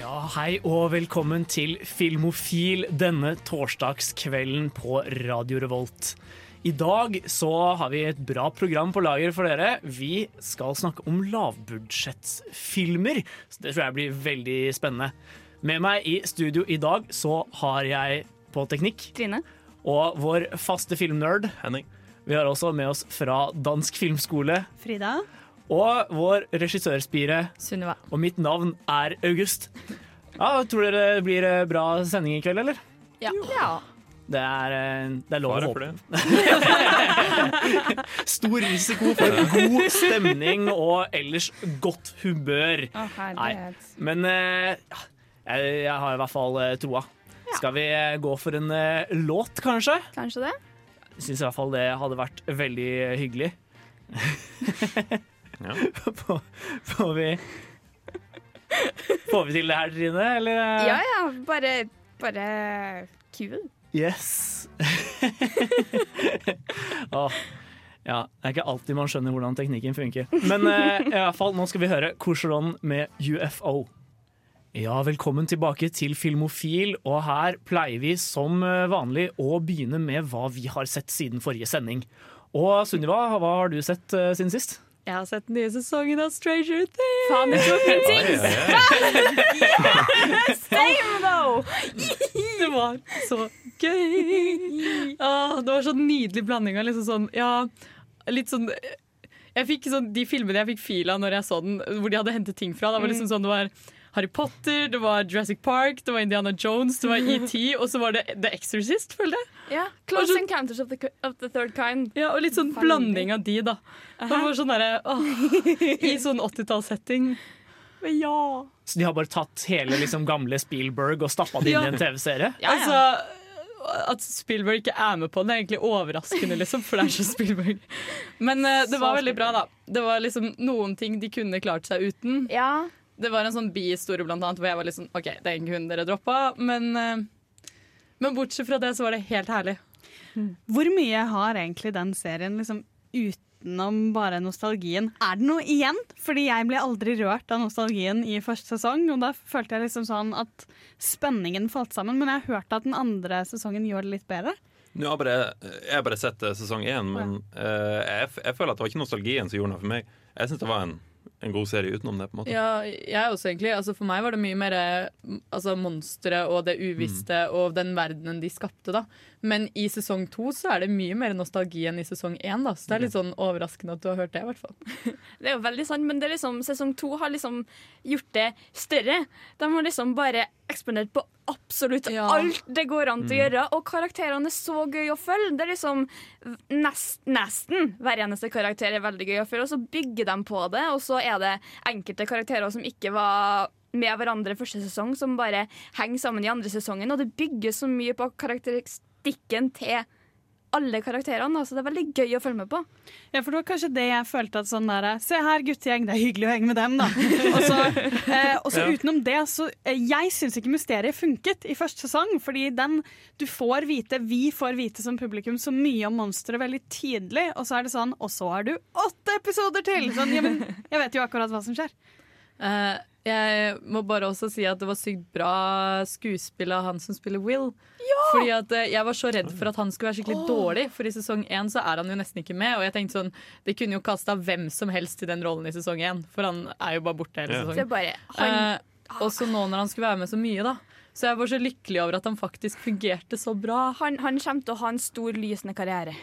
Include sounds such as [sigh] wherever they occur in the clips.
Ja, hei og velkommen til Filmofil denne torsdagskvelden på Radio Revolt. I dag så har vi et bra program på lager for dere. Vi skal snakke om lavbudsjettsfilmer. Så det tror jeg blir veldig spennende. Med meg i studio i dag så har jeg på teknikk Trine. og vår faste filmnerd. Henning. Vi har også med oss fra Dansk Filmskole Frida. Og vår regissørspire Sunniva. Og mitt navn er August. Ja, Tror dere det blir eh, bra sending i kveld, eller? Ja. ja. Det er, eh, det er lov å håpe. det. [laughs] Stor risiko for god stemning og ellers godt humør. Å, herlighet. Men eh, ja, jeg, jeg har i hvert fall troa. troa. Skal vi gå for en uh, låt, kanskje? Kanskje det? Syns i hvert fall det hadde vært veldig hyggelig. [laughs] Ja. [laughs] Får- Får vi Får vi til det her, Trine? Eller? Ja ja, bare, bare kul. Yes. [laughs] oh. ja, det er ikke alltid man skjønner hvordan teknikken funker. Men eh, i hvert fall, nå skal vi høre Korseron med UFO. Ja, velkommen tilbake til Filmofil, og her pleier vi som eh, vanlig å begynne med hva vi har sett siden forrige sending. Og Sunniva, hva har du sett eh, siden sist? Jeg har sett den nye sesongen av Stranger Things. Faen, det tok en oi. [laughs] same though! Det var så gøy! Ah, det var så nydelig blanding av liksom sånn Ja, litt sånn jeg fikk sånn, De filmene jeg fikk fil av når jeg så den, hvor de hadde hentet ting fra. Det var liksom sånn, det var Harry Potter, det var Jurassic Park, det var Indiana Jones, det var ET, og så var det The Exorcist, føler jeg. Ja, Close Encounters of the, of the Third Kind. Ja, Og litt sånn blanding av de, da. Det var sånn der, åh, [laughs] I sånn 80-tallssetting. Men ja. Så de har bare tatt hele liksom, gamle Spielberg og stappa det inn Ja. i en TV-serie? Ja, Altså, at Spielberg ikke er med på den, er egentlig overraskende, liksom, for det er så Spielberg. Men uh, det var veldig bra, da. Det var liksom noen ting de kunne klart seg uten. Ja, Det var en sånn bihistorie blant annet, hvor jeg var litt sånn OK, det er en hund dere droppa, men, eh, men bortsett fra det så var det helt herlig. Hvor mye har egentlig den serien liksom utenom bare nostalgien? Er det noe igjen? Fordi jeg ble aldri rørt av nostalgien i første sesong, og da følte jeg liksom sånn at spenningen falt sammen. Men jeg har hørt at den andre sesongen gjør det litt bedre. Nå har bare, jeg har bare sett eh, sesong én, men uh, jeg, jeg føler at det var ikke nostalgien som gjorde noe for meg. Jeg syns det var en, en god serie utenom det. på en måte Ja, jeg også egentlig. Altså, for meg var det mye mer eh, altså, monstre og det uvisste og den verdenen de skapte. da Men i sesong to så er det mye mer nostalgi enn i sesong én. Da. Så det er litt sånn overraskende at du har hørt det. i hvert fall [laughs] det er jo veldig sant, men det er liksom, sesong to har liksom gjort det større. De har liksom bare eksponert på absolutt Ja. alt det går an til å gjøre. Og karakterene er så gøy å følge. Det er liksom nest, Nesten hver eneste karakter er veldig gøy å følge, og så bygger de på det. Og så er det enkelte karakterer som ikke var med hverandre første sesong, som bare henger sammen i andre sesongen. Og det bygges så mye på karakteristikken til alle karakterene. da, Så det er veldig gøy å følge med på. Ja, for det var kanskje det jeg følte at sånn der Se her, guttegjeng, det er hyggelig å henge med dem, da. [laughs] Og så, eh, og så utenom det, så eh, Jeg syns ikke mysteriet funket i første sesong, fordi den Du får vite, vi får vite som publikum så mye om monsteret veldig tidlig, og så er det sånn Og så er du åtte episoder til! Sånn, ja, men jeg vet jo akkurat hva som skjer. Eh, jeg må bare også si at det var sykt bra skuespill av han som spiller Will. Fordi at eh, Jeg var så redd for at han skulle være skikkelig dårlig, for i sesong én så er han jo nesten ikke med. Og jeg tenkte sånn, Det kunne jo kasta hvem som helst til den rollen i sesong én, for han er jo bare borte hele Ja. Sesongen. bare han, Eh, og så nå når han skulle være med så mye, da. Så jeg var så lykkelig over at han faktisk fungerte så bra. han, han kommer til å ha en stor, lysende karriere.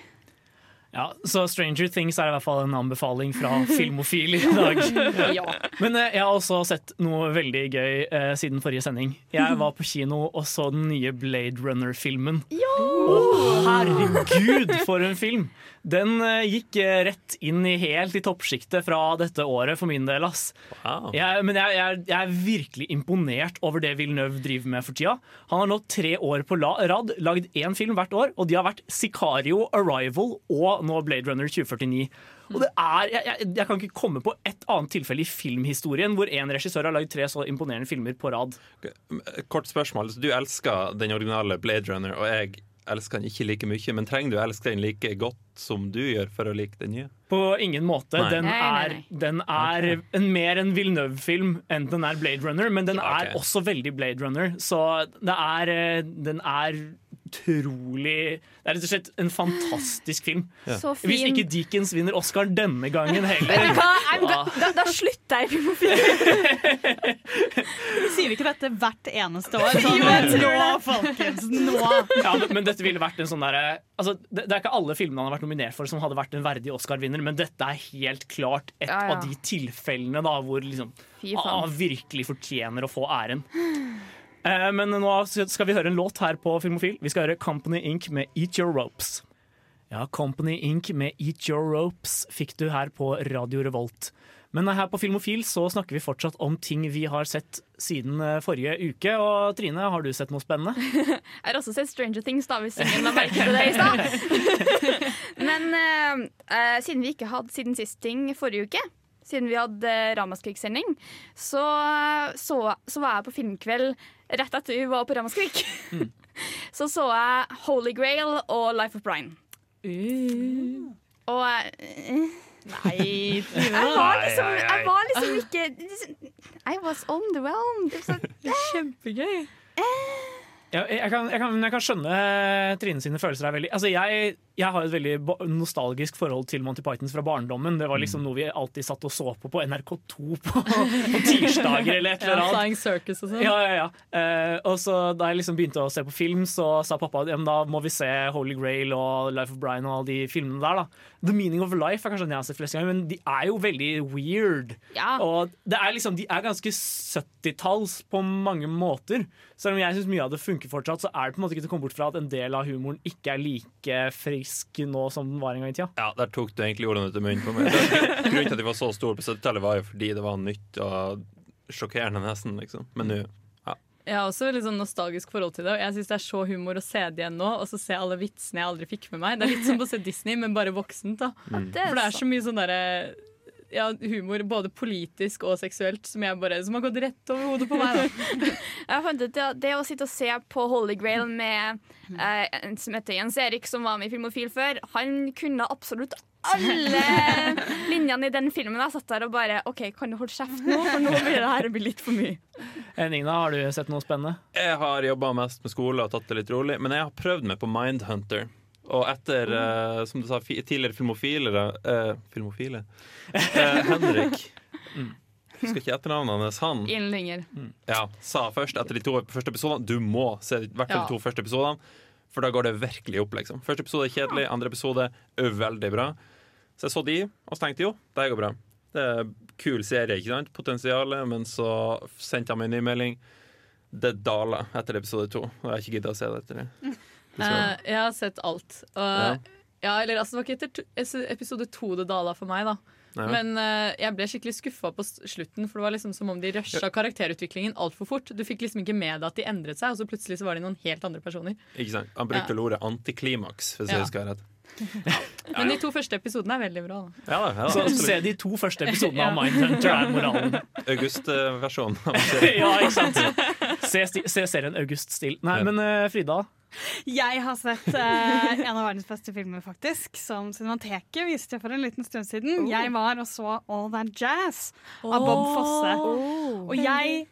Ja, Så Stranger Things er i hvert fall en anbefaling fra [laughs] Filmofil i dag. [laughs] Ja. Men eh, jeg har også sett noe veldig gøy eh, siden forrige sending. Jeg var på kino og så den nye Blade Runner-filmen. Å, herregud, for en film! Den eh, gikk eh, rett inn i helt i toppsjiktet fra dette året for min del. ass. Wow. Jeg, men jeg, jeg, jeg er virkelig imponert over det Villeneuve driver med for tida. Han har nå tre år på la- rad lagd én film hvert år, og de har vært Sicario, Arrival og nå Blade Runner 2049. Og det er, jeg, kan ikke komme på et annet tilfelle i filmhistorien hvor en regissør har lagd tre så imponerende filmer på rad. Kort spørsmål. Du elsker den originale Blade Runner, og jeg elsker den ikke like mye. Men trenger du elske den like godt som du gjør for å like den nye? På ingen måte. Nei. Den er, den er en, mer en Villeneuve-film enn den er Blade Runner, men den er okay. også veldig Blade Runner. Så det er, eh, den er utrolig Det er rett og slett en fantastisk film. Så Hvis ikke Dickens vinner Oscar denne gangen [laughs] Vet du heller. hva? I'm Da, da slutter jeg i Filmofil. Sier vi ikke dette hvert eneste år? [laughs] Sånn, nå, folkens, nå! Ja, men, men dette ville vært en sånn derre altså, det, det er ikke alle filmene han har vært nominert for som hadde vært en verdig Oscar-vinner, men dette er helt klart et Ja, ja. av de tilfellene da hvor liksom han virkelig fortjener å få æren. Eh, Men nå skal vi høre en låt her på Filmofil. Vi skal høre Company Inc. med Eat Your Ropes. Ja, Company Inc. med Eat Your Ropes fikk du her på Radio Revolt. Men her på Filmofil så snakker vi fortsatt om ting vi har sett siden eh, forrige uke. Og Trine, har du sett noe spennende? [laughs] Jeg har også sett Stranger Things, da, hvis ingen har merket det i stad. [laughs] Men eh, siden vi ikke hadde siden sist ting forrige uke, siden vi hadde uh, Ramaskrik-sending, så, så, så var jeg på filmkveld rett etter vi var på Ramaskrik. [laughs] så så jeg Holy Grail og Life of Brian. Og uh, Nei, jeg var liksom, jeg var liksom ikke I was underwhelmed. the [laughs] realm kjempegøy. Ja, jeg, kan, jeg, kan, jeg kan skjønne Trine sine følelser her veldig. Altså, jeg, jeg har et veldig nostalgisk forhold til Monty Pythons fra barndommen. Det var liksom noe vi alltid satt og så på på NRK2 [laughs] på, på tirsdager eller et eller annet. Flying Circus og sånn. Ja, ja, ja. Eh, og så Da jeg liksom begynte å se på film, så sa pappa ja, da må vi se Holy Grail og Life of Brian og alle de filmene der. da The Meaning of Life er kanskje den jeg har sett flest ganger, men de er jo veldig weird. Ja. Og det er liksom, De er ganske 70-talls på mange måter. Selv om jeg syns mye av det funker fortsatt, så er det på en måte ikke til å komme bort fra at en del av humoren ikke er like frisk nå som den var en gang i tida. Ja, Der tok du egentlig ordene ut av munnen på meg. [laughs] Grunnen til at de var så store på 70-tallet, var jo fordi det var nytt og sjokkerende, nesten. liksom Men nå Jeg har også litt sånn nostalgisk forhold til det. Og jeg syns det er så humor å se det igjen nå, og så se alle vitsene jeg aldri fikk med meg. Det er litt som å se Disney, men bare voksent. da er For det er så mye sånn derre ja, humor, både politisk og seksuelt, som, jeg bare, som har gått rett over hodet på meg. da [laughs] Jeg fant ut at Det å sitte og se på Holy Grail med eh, en som heter Jens Erik, som var med i Filmofil før, han kunne absolutt alle [laughs] linjene i den filmen. Jeg satt der og bare OK, kan du holde kjeft nå? For nå blir det her blir litt for mye. Eh, Nina, har du sett noe spennende? Jeg har jobba mest med skole og tatt det litt rolig, men jeg har prøvd meg på Mindhunter. Og etter, eh, som du sa, fi, tidligere filmofile eh, Filmofile? Eh, Henrik. Husker ikke etternavnet hans. Han Innlinger. lenger. ja, sa først etter de to første episodene Du må se i hvert fall Ja. de to første episodene, for da går det virkelig opp. liksom Første episode er kjedelig, andre episode er veldig bra. Så jeg så de, og så tenkte jeg jo, det går bra. Det er en kul serie, ikke sant? Potensialet. Men så sendte han meg en ny melding. Det daler etter episode to. Og jeg har ikke giddet å se det etter det. Eh, jeg har sett alt. Og, ja. eller altså, Det var ikke etter to, episode to det dala for meg, da. Nei. Men uh, jeg ble skikkelig skuffa på slutten, for det var liksom som om de rusha karakterutviklingen altfor fort. Du fikk liksom ikke med deg at de endret seg, og så plutselig så var de noen helt andre personer. Ikke sant? Han brukte ja. ordet antiklimaks, hvis Ja. jeg husker rett. [laughs] Men de to første episodene er veldig bra. Da. Ja, da, ja, da, Så se de to første episodene av Mindhunter er moralen. [laughs] August-versjonen. [laughs] ja, ikke sant? Se, se serien August Still. Nei, Ja. men uh, Frida, Jeg har sett eh, en av verdens beste filmer, faktisk. Som Cinemateket viste for en liten stund siden. Jeg var og så All That Jazz av Bob Fosse. Og jeg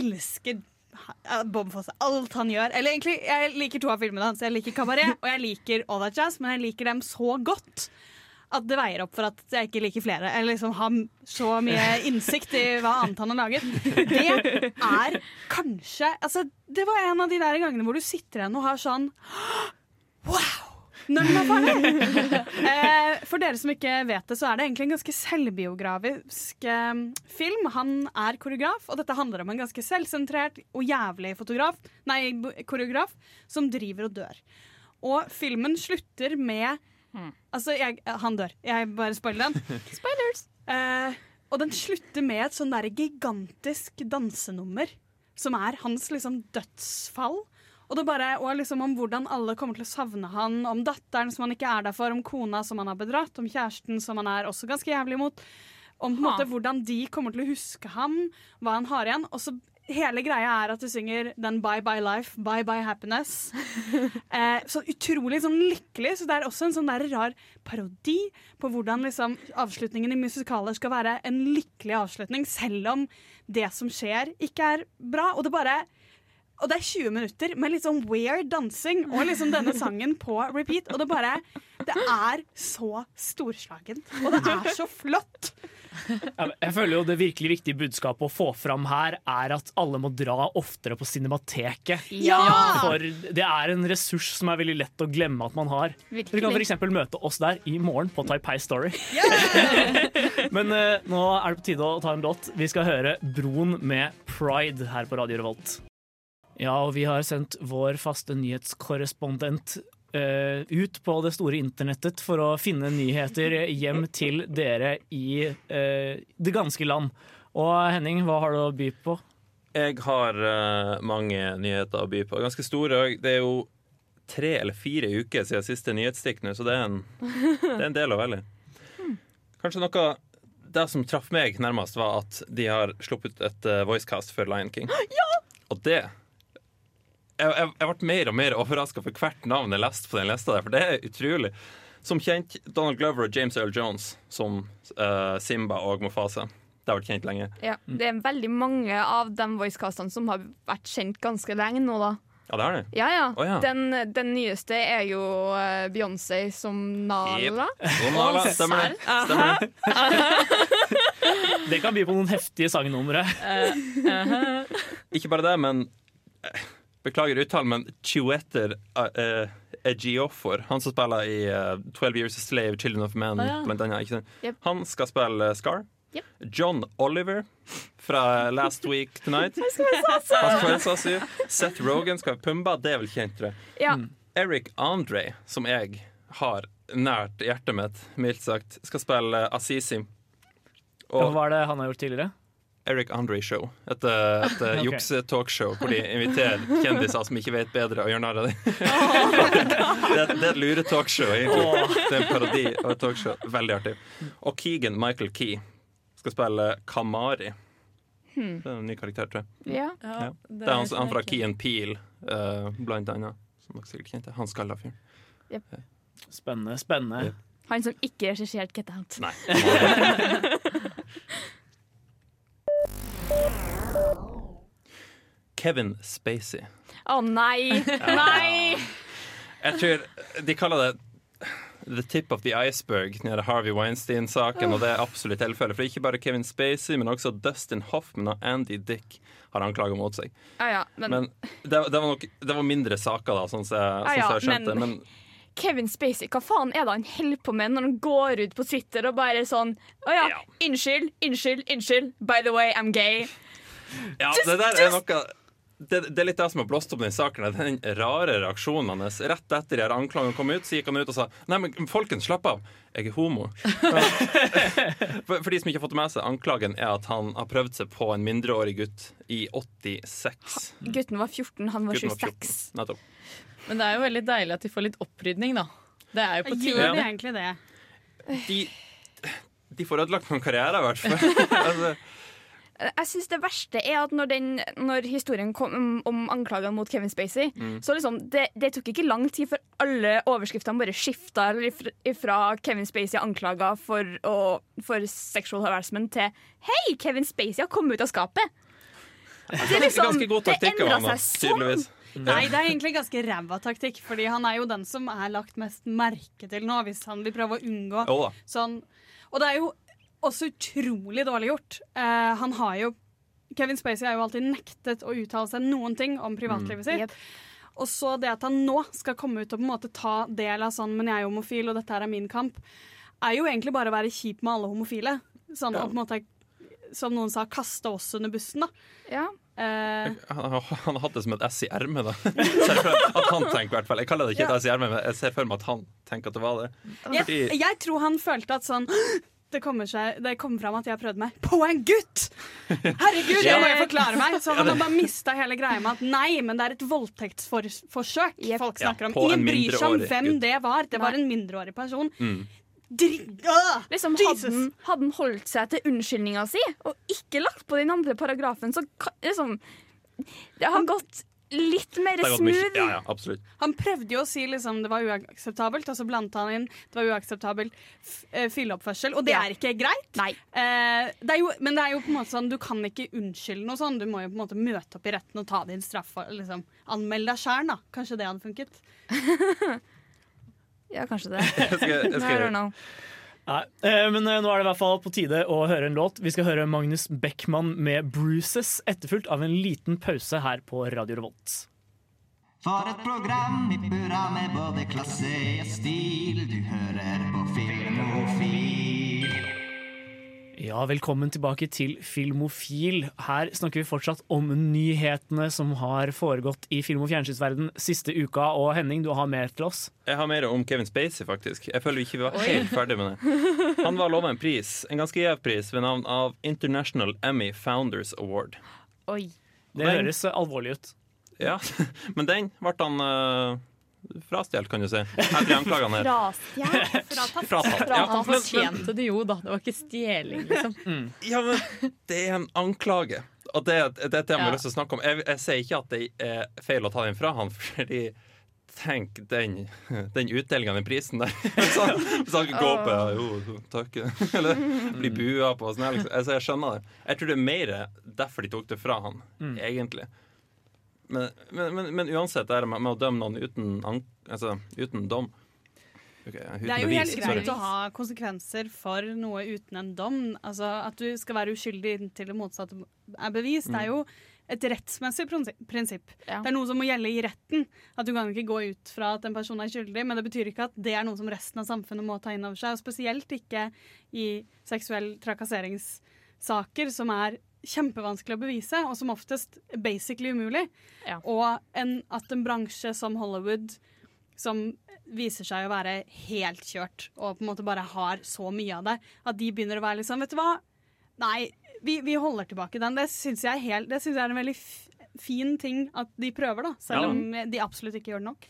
elsker Bob Fosse. Alt han gjør. Eller egentlig, jeg liker to av filmene hans. Jeg liker Kabaret og jeg liker All That Jazz, men jeg liker dem så godt. At det veier opp for at jeg ikke liker flere. Eller liksom har så mye innsikt i hva annet han har laget. Det er kanskje altså, Det var en av de der gangene hvor du sitter igjen og har sånn Wow! Når den er ferdig! eh, for dere som ikke vet det, så er det egentlig en ganske selvbiografisk eh, film. Han er koreograf, og dette handler om en ganske selvsentrert og jævlig fotograf, nei, koreograf som driver og dør. og filmen slutter med Altså, jeg, han dør. Jeg bare spoiler den. [laughs] Spoilers! Eh, og den slutter med et sånn der gigantisk dansenummer, som er hans liksom dødsfall. Og, det bare, og liksom om hvordan alle kommer til å savne han, om datteren som han ikke er der for, om kona som han har bedratt, om kjæresten som han er også ganske jævlig imot. Om på en måte hvordan de kommer til å huske ham, hva han har igjen. Og så Hele greia er at du synger den Bye Bye Life, Bye Bye Happiness. [laughs] Eh, så utrolig sånn lykkelig. Så det er også en sånn der rar parodi på hvordan liksom, avslutningen i musikaler skal være en lykkelig avslutning, selv om det som skjer, ikke er bra. Og det bare og det er 20 minutter med litt sånn weird dansing og liksom denne [laughs] sangen på repeat. Og det bare Det er så storslagent. Og det er så flott. Jeg føler jo Det virkelig viktige budskapet å få fram her er at alle må dra oftere på Cinemateket. Ja! For det er en ressurs som er veldig lett å glemme at man har. Dere kan Virkelig. f.eks. møte oss der i morgen på Taipei Story. [laughs] Men uh, nå er det på tide å ta en låt. Vi skal høre Broen med Pride her på Radio Revolt. Ja, og vi har sendt vår faste nyhetskorrespondent ut på det store internettet for å finne nyheter hjem til dere i eh, det ganske land. Og Henning, hva har du å by på? Jeg har eh, mange nyheter å by på. Ganske store. òg. Det er jo tre eller fire uker siden siste nyhetsstikk nå, så det er en, det er en del å velge. Kanskje noe Det som traff meg nærmest, var at de har sluppet et eh, voicecast for Lion King. Og det Jeg, jeg, jeg ble mer og mer overraska for hvert navn jeg leste på den lista der, for det er utrolig. Som kjent Donald Glover og James Earl Jones som uh, Simba og Mofasa. Det har vært kjent lenge. Ja, det er veldig mange av de voicecastene som har vært kjent ganske lenge nå, da. Ja, det har de. Ja, ja. Oh, ja. Den, den nyeste er jo eh, Beyoncé som Nala. God Nala, stemmer det. Stemmer det. [laughs] Det kan by på noen heftige sangnumre. Ikke bare det, men eh, Beklager uttalen, men Chiwetter uh, Ejiofor, han som spiller i uh, 12 Years a Slave, Children of Men, Å, ja. blant annet. Ikke sant? Yep. Han skal spille Scar. Yep. John Oliver fra Last Week Tonight. [laughs] Han skal være Sasu. Seth Rogan skal være Pumba. Det er vel kjent, tror jeg. Ja. Eric Andre, som jeg har nært hjertet mitt, mildt sagt, skal spille Assisi. Og Og hva er det han har gjort tidligere? Eric Andre Show. Et, eh, et okay. [laughs] Ok. juksetalkshow hvor de inviterer kjendiser som ikke vet bedre, og gjør narr av dem. [laughs] [laughs] det, er- det er et luretalkshow, egentlig. Det er en parodi av et talkshow. Veldig artig. Og Keegan Michael Key skal spille Kamari. Det er en ny karakter, tror jeg. ja. Ja. Det er han, han fra Key and Peel, uh, blant annet. Som dere sikkert kjente. Han skalla fyren. Spennende. spennende. Han som ikke regisserte Get Out. Nei. Kevin Spacey. Å nei! [laughs] Nei! Jeg tror de kaller det The tip of the iceberg nede Harvey Weinstein-saken, og det er absolutt tilfellet. For ikke bare Kevin Spacey, men også Dustin Hoffman og Andy Dick har anklager mot seg. Ah, ja, men, Men det, det, var nok, det var mindre saker, da, sånn som jeg, ah, ja, jeg skjønte. men- Men Kevin Spacey, hva faen er det han holder på med når han går ut på Twitter og bare sånn Å ja, Ja. unnskyld, unnskyld, unnskyld. By the way, I'm gay. ja, det der er noe det, det er litt det som har blåst opp den saken. Den rare reaksjonen hans. Rett etter de anklagene kom ut, så gikk han ut og sa Nei, men folkens, slapp av. Jeg er homo. [laughs] for, for de som ikke har fått det med seg, anklagen er at han har prøvd seg på en mindreårig gutt i 86. Gutten var 14, han var Gutten 26. Nettopp. Men det er jo veldig deilig at de får litt opprydning, da. Det er jo på Gjør de egentlig det? De, de får ødelagt noen karriere, i hvert fall. [laughs] altså, Jeg synes Det verste er at når, den, når historien kom om, om anklagene mot Kevin Spacey, Mm. så liksom, det, det tok ikke lang tid før alle overskriftene bare skifta fra Kevin Spacey anklaga for, for sexual harassment til Hei, Kevin Spacey har kommet ut av skapet! Det, er liksom, det endra seg sånn. Nei, det er egentlig ganske ræva taktikk, Fordi han er jo den som er lagt mest merke til nå, hvis han vil prøve å unngå sånn. Og det er jo også utrolig dårlig gjort. Uh, han har jo Kevin Spacey har jo alltid nektet å uttale seg noen ting om privatlivet sitt. Yep. Og så det at han nå skal komme ut og på en måte ta del av sånn 'men jeg er homofil, og dette her er min kamp', er jo egentlig bare å være kjip med alle homofile. Sånn, og på en måte, som noen sa, kaste oss under bussen. da. Ja. eh, Han har han hatt det som et S i ermet, da. [laughs] At han tenker, i hvert fall. Jeg kaller det ikke et S i ermet, men jeg ser for meg at han tenker at det var det. jeg, jeg tror han følte at sånn det kommer, seg, det kommer fram at jeg har prøvd meg på en gutt! Herregud, det må jeg forklare meg! Så han har bare mista hele greia med at nei, men det er et voldtektsforsøk folk snakker om. Ingen bryr seg om hvem det var. Det var en mindreårig person. Mm. Liksom, hadde han holdt seg til unnskyldninga si og ikke lagt på den andre paragrafen, så liksom Det har gått litt mer smooth. Ja, ja, absolutt. Han prøvde jo å si liksom det var uakseptabelt, og så blandet han inn det var uakseptabel eh, fylleoppførsel. Og det Ja. er ikke greit. Nei. Eh, det er jo, men det er jo på en måte sånn du kan ikke unnskylde noe sånn. Du må jo på en måte møte opp i retten og ta din straff. og Liksom, Anmeld deg sjæl, da. Kanskje det hadde funket. [laughs] Ja, kanskje det. [laughs] Jeg skal, jeg skal. Nei, eh, men eh, nå er det i hvert fall på tide å høre en låt. Vi skal høre Magnus Beckmann med 'Bruises', etterfulgt av en liten pause her på Radio Revolt. For et program i burra med både klasse og stil. Du hører på Filmofil. Ja, velkommen tilbake til Filmofil. Her snakker vi fortsatt om nyhetene som har foregått i film- og fjernsynsverden siste uka. Og Henning, du har mer til oss. jeg har mer om Kevin Spacey, faktisk. Jeg føler vi ikke var helt ferdig med det. Han var lova en pris, en ganske gjev pris, ved navn av International Emmy Founders Award. Oi. Det høres eh, alvorlig ut. Ja, [laughs] Men den ble han uh, frastjålet, kan du si. Etter anklagene her. Frastjålet. Fratatt. Ja, Han fortjente det jo, da. Det var ikke stjeling, liksom. Ja, men det er en anklage. Og det, det er et tema jeg har lyst til å snakke om. Jeg, jeg sier ikke at det er feil å ta den fra han, fordi Tenk den, den utdelinga av den prisen der. [laughs] Hvis han, hvis han ikke går opp ja, jo, takk. [laughs] Eller blir bua på. og Sånn, liksom. altså, jeg skjønner det. Jeg tror det er mer derfor de tok det fra han, egentlig. Men, men, men, men uansett, det med, med å dømme noen uten, an- altså, uten dom okay, uten Det er jo bevis, helt sorry. greit å ha konsekvenser for noe uten en dom. Altså At du skal være uskyldig inntil det motsatte er bevist, det er jo et rettsmessig prinsipp. Ja. Det er noe som må gjelde i retten. At Du kan ikke gå ut fra at en person er skyldig, men det betyr ikke at det er noe som resten av samfunnet må ta inn over seg. Og spesielt ikke i seksuell trakasseringssaker, som er kjempevanskelig å bevise, og som oftest basically umulig. Ja. Og en, at en bransje som Hollywood, som viser seg å være helt kjørt, og på en måte bare har så mye av det, at de begynner å være litt sånn, vet du hva? Nei, vi, vi holder tilbake den. Det syns jeg, helt- det synes jeg er en veldig f fin ting at de prøver, da. Selv Ja. om de absolutt ikke gjør det nok.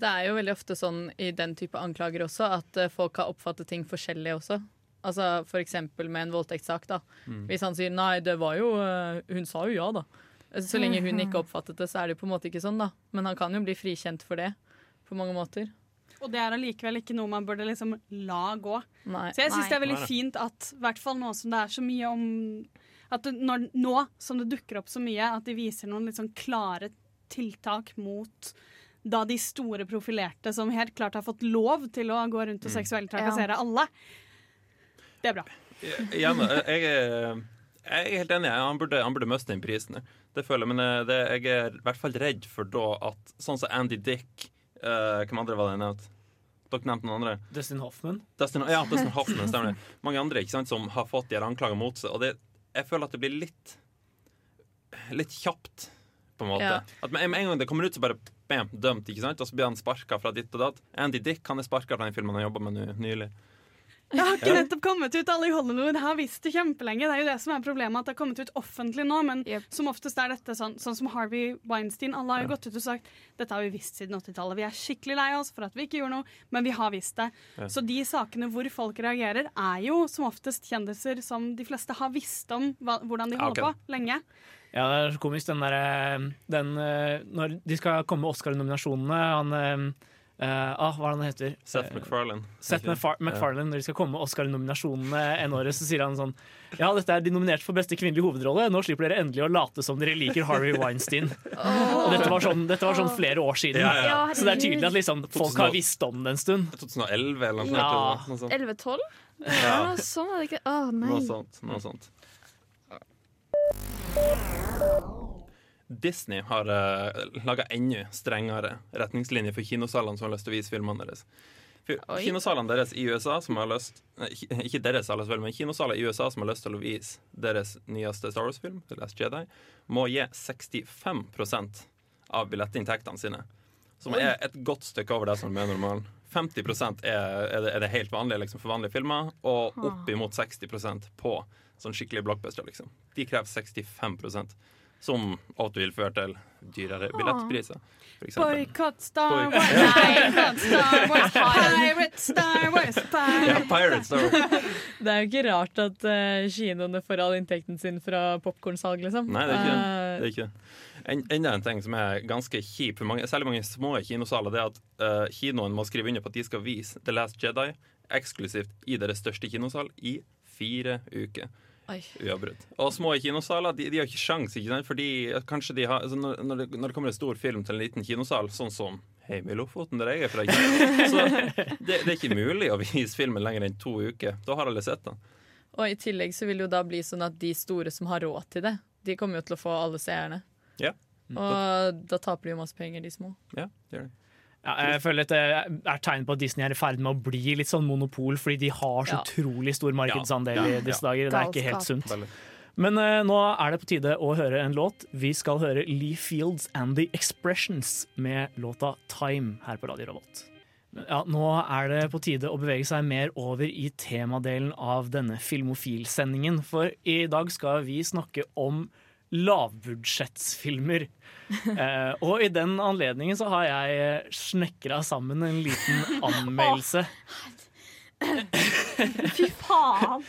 Det er jo veldig ofte sånn i den type anklager også, at eh, folk har oppfattet ting forskjellig også. Altså For eksempel med en voldtektssak. da Hvis han sier 'nei, det var jo eh, Hun sa jo ja', da. Så lenge hun ikke [laughs] oppfattet det, så er det jo på en måte ikke sånn, da. Men han kan jo bli frikjent for det på mange måter. Og det er allikevel ikke noe man burde liksom la gå. Nei. Så jeg syns det er veldig fint at i hvert fall nå som det er så mye om At det, når, nå som det dukker opp så mye, at de viser noen sånn klare tiltak mot da de store profilerte som helt klart har fått lov til å gå rundt og seksuelt trakassere alle. Det er bra. Igjen, jeg, er, jeg er helt enig. Han burde, han burde miste den prisen. Det føler jeg, Men eh, det, jeg er i hvert fall redd for da at sånn som Andy Dick uh, Hvem andre var det jeg nevnte? Dere nevnte noen andre. Dustin Hoffman. Dustin, ja, Dustin Hoffman, stemmer det. Mange andre ikke sant, som har fått de her anklagene mot seg. Og det, jeg føler at det blir litt Litt kjapt, på en måte. Ja. At med, med en gang det kommer ut, så bare bam, dømt, ikke sant? og så blir han sparka fra ditt og datt. Andy Dick han er sparka fra den filmen han jobba med nylig. Det har ikke nettopp kommet ut. Alle i Hollywood har visst det kjempelenge. Det er jo det som er problemet, at det har kommet ut offentlig nå. Men Yep. som oftest er dette sånn, sånn som Harvey Weinstein. Alle har jo gått ut og sagt dette har vi visst siden 80-tallet. Vi er skikkelig lei oss for at vi ikke gjorde noe, men vi har visst det. Ja. Så de sakene hvor folk reagerer, er jo som oftest kjendiser som de fleste har visst om hva, hvordan de Ja, holder ok. på lenge. Ja, det er så komisk, den derre eh, Når de skal komme med Oscar-nominasjonene Han eh, eh, ah, Hva er det han heter? Seth Eh, MacFarlane. Seth Macfar MacFarlane, når de skal komme med Oscar-nominasjonene en året, så sier han sånn Ja, dette er de nominerte for beste kvinnelige hovedrolle. Nå slipper dere endelig å late som dere liker Harvey Weinstein. Og dette var sånn, dette var sånn flere år siden. Ja, ja. Så det er tydelig at liksom, folk har visst om det en stund. 2011 eller noe. Noe sånt. 11-12? Ja. Ja, sånn er det ikke. Å, nei. Noe sånt. Noe sånt. Disney har uh, laga enda strengere retningslinjer for kinosalene som har lyst til å vise filmene deres. Kinosalene deres i USA som har lyst Ikke deres, alles vel, men kinosaler i USA som har lyst til å vise deres nyeste Star Wars-film, The Last Jedi, må gi 65% av billettinntektene sine. Som er et godt stykke over det som er normalen. 50 er, er, det, er det helt vanlige liksom, for vanlige filmer, og oppimot 60% på sånn skikkelig blockbuster. Liksom. De krever 65 som ofte vil føre til dyrere billettpriser. For eksempel. Boikott Star Wars! Boikott Star Wars! Pirate Star Wars! Ja, Pirate. Star Wars. [laughs] Det er jo ikke rart at uh, kinoene får all inntekten sin fra popkornsalg, liksom. Nei, det er ikke det. Eh, det, er ikke det. En, enda en ting som er ganske kjip for mange, særlig mange små kinosaler, det er at uh, kinoen må skrive under på at de skal vise The Last Jedi eksklusivt i deres største kinosal i fire uker. Uavbrutt. Og små kinosaler de, de har ikke sjans, ikke sant? fordi kanskje de har altså når, når, det, når det kommer en stor film til en liten kinosal, sånn som Heim i Lofoten, der jeg er fra, så det, det er ikke mulig å vise filmen lenger enn to uker. Da har alle sett den. Og i tillegg så vil det jo da bli sånn at de store som har råd til det, de kommer jo til å få alle seerne. Ja. Og da taper de jo masse penger, de små. Ja, det gjør det. Ja, jeg føler at det er tegn på at Disney er i ferd med å bli litt sånn monopol, fordi de har så Ja. utrolig stor markedsandel i disse dager. Det er ikke helt sunt. Men uh, nå er det på tide å høre en låt. Vi skal høre Lee Fields and The Expressions med låta Time her på Radio Revolt. Ja, nå er det på tide å bevege seg mer over i temadelen av denne Filmofil-sendingen. For i dag skal vi snakke om lavbudsjettsfilmer. [laughs] Eh, og i den anledningen så har jeg snekra sammen en liten [laughs] anmeldelse. Fy faen!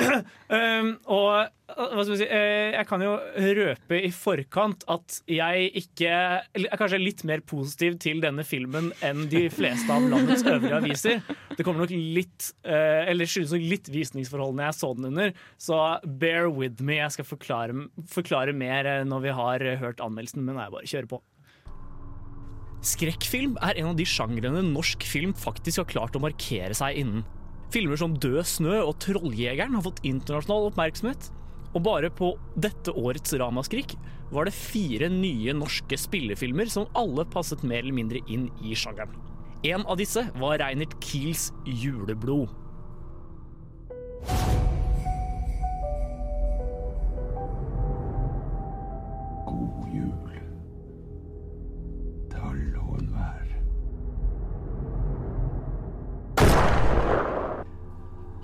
Um, [clears throat] og uh, hva skal vi si, eh, jeg kan jo røpe i forkant at jeg ikke er kanskje litt mer positiv til denne filmen enn de fleste av landets øvrige aviser. Det kommer nok litt eh, Eller skyldes nok litt visningsforholdene jeg så den under, så bear with me. Jeg skal forklare, forklare mer eh, når vi har eh, hørt anmeldelsen, men jeg bare kjører på. Skrekkfilm er en av de sjangrene norsk film faktisk har klart å markere seg innen. Filmer som Død snø og Trolljegeren har fått internasjonal oppmerksomhet. Og bare på dette årets Ramaskrik var det fire nye norske spillefilmer som alle passet mer eller mindre inn i sjangeren. En av disse var Reinert Kiels Juleblod. God jul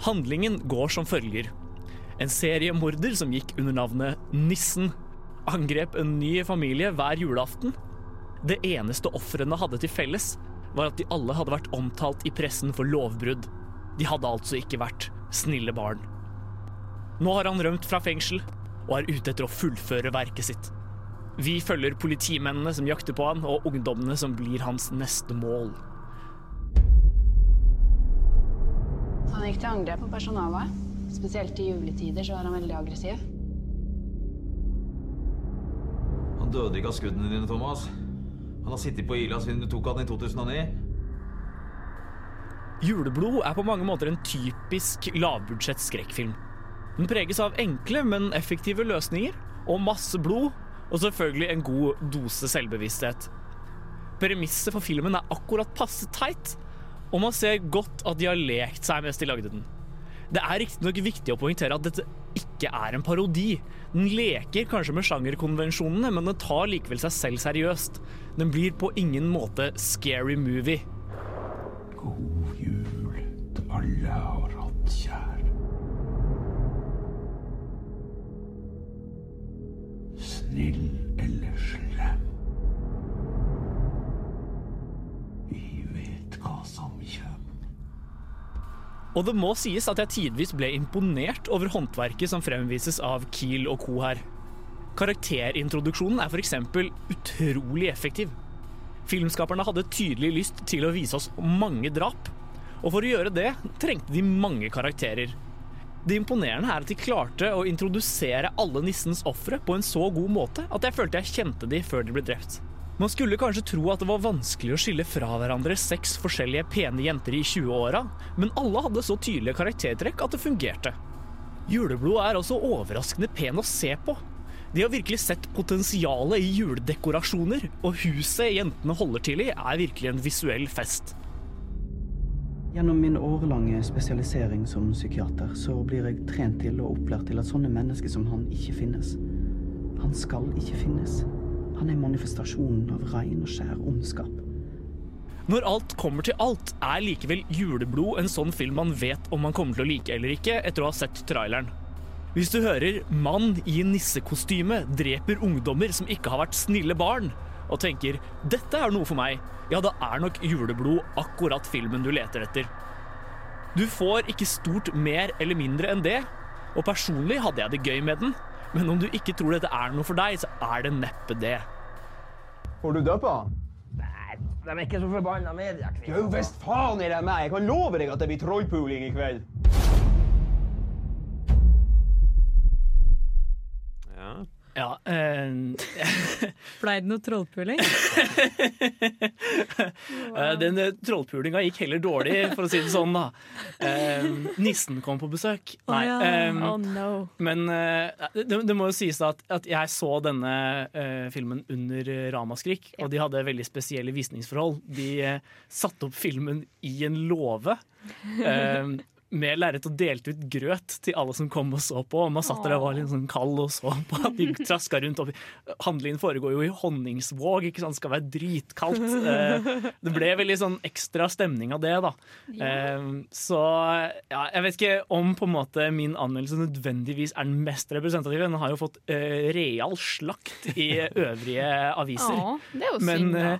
Handlingen går som følger. En seriemorder som gikk under navnet Nissen, angrep en ny familie hver julaften. Det eneste ofrene hadde til felles, var at de alle hadde vært omtalt i pressen for lovbrudd. De hadde altså ikke vært snille barn. Nå har han rømt fra fengsel og er ute etter å fullføre verket sitt. Vi følger politimennene som jakter på han, og ungdommene som blir hans neste mål. Han gikk til angrep på personalet. Spesielt i juletider så var han veldig aggressiv. Han døde ikke av skuddene dine, Thomas. Han har sittet på Ila siden du tok han i 2009. Juleblod er på mange måter en typisk lavbudsjett skrekkfilm. Den preges av enkle, men effektive løsninger, og masse blod, og selvfølgelig en god dose selvbevissthet. Premisset for filmen er akkurat passe teit, og man ser godt at de har lekt seg mens de lagde den. Det er riktignok viktig å poengtere at dette ikke er en parodi. Den leker kanskje med sjangerkonvensjonene, men den tar likevel seg selv seriøst. Den blir på ingen måte scary movie. God jul til alle har hatt kjær. Snill eller slem. Vi vet hva som. Og det må sies at jeg tidvis ble imponert over håndverket som fremvises av Kiel og co. her. Karakterintroduksjonen er f.eks. utrolig effektiv. Filmskaperne hadde tydelig lyst til å vise oss mange drap, og for å gjøre det trengte de mange karakterer. Det imponerende er at de klarte å introdusere alle nissens ofre på en så god måte at jeg følte jeg kjente de før de ble drept. Man skulle kanskje tro at det var vanskelig å skille fra hverandre seks forskjellige pene jenter i 20-åra, men alle hadde så tydelige karaktertrekk at det fungerte. Juleblod er også overraskende pen å se på. De har virkelig sett potensialet i juledekorasjoner, og huset jentene holder til i, er virkelig en visuell fest. Gjennom min årelange spesialisering som psykiater så blir jeg trent til og opplært til at sånne mennesker som han ikke finnes. Han skal ikke finnes. Han er manifestasjonen av rein og skjær ondskap. Når alt kommer til alt, er likevel Juleblod en sånn film man vet om man kommer til å like eller ikke etter å ha sett traileren. Hvis du hører 'mann i nissekostyme dreper ungdommer som ikke har vært snille barn', og tenker 'dette er noe for meg', ja, da er nok Juleblod akkurat filmen du leter etter. Du får ikke stort mer eller mindre enn det, og personlig hadde jeg det gøy med den, men om du ikke tror dette er noe for deg, så er det neppe det. Får du døpa? Nei, de er ikke så forbanna mediekvinner. Jo, visst faen er det meg! Jeg kan love deg at det blir trollpooling i kveld. Ja. Eh, [laughs] Blei det noe trollpuling? [laughs] Eh, Den eh, trollpulinga gikk heller dårlig, for å si det sånn, da. Uh, nissen kom på besøk. Å Nei. ja. Um, Oh, no. Men uh, det, det må jo sies at, at jeg så denne filmen under ramaskrik, Ramaskrik, og de hadde veldig spesielle visningsforhold. De satte opp filmen i en låve. [laughs] med lerret og delte ut grøt til alle som kom og så på. Og man satt der og var litt sånn kald og så på at de [laughs] traska rundt. Handlingen foregår jo i Honningsvåg, ikke sant? skal være dritkaldt. Eh, det ble veldig sånn ekstra stemning av det, da. Eh, så ja, jeg vet ikke om på en måte min anmeldelse nødvendigvis er den mest representative. Den har jo fått eh, real slakt i øvrige aviser. Ja, det er jo synd, da.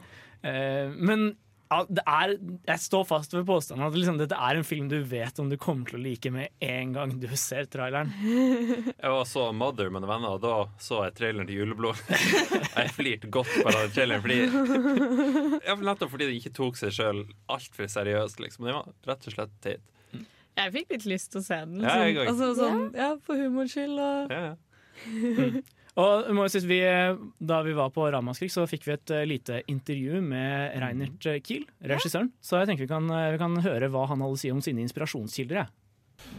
men ja, det er, jeg står fast ved påstanden at liksom, dette er en film du vet om du kommer til å like med en gang du ser traileren. [laughs] Jeg var så Mother med noen venner, og da så jeg traileren til Juleblod. [laughs] Jeg flirte godt på den traileren, fordi ja, Nettopp fordi den ikke tok seg sjøl altfor seriøst. Liksom. Den var rett og slett teit. Jeg fikk litt lyst til å se den. Ja, jeg liksom. altså, sånn, ja, for humors skyld. Og... Ja, ja. [laughs] Og må jeg synes vi, Da vi var på Ramaskrik, så fikk vi et eh, lite intervju med Reinert eh, Kiel, regissøren. Så jeg tenker vi kan, eh, vi kan høre hva han hadde å si om sine inspirasjonskilder.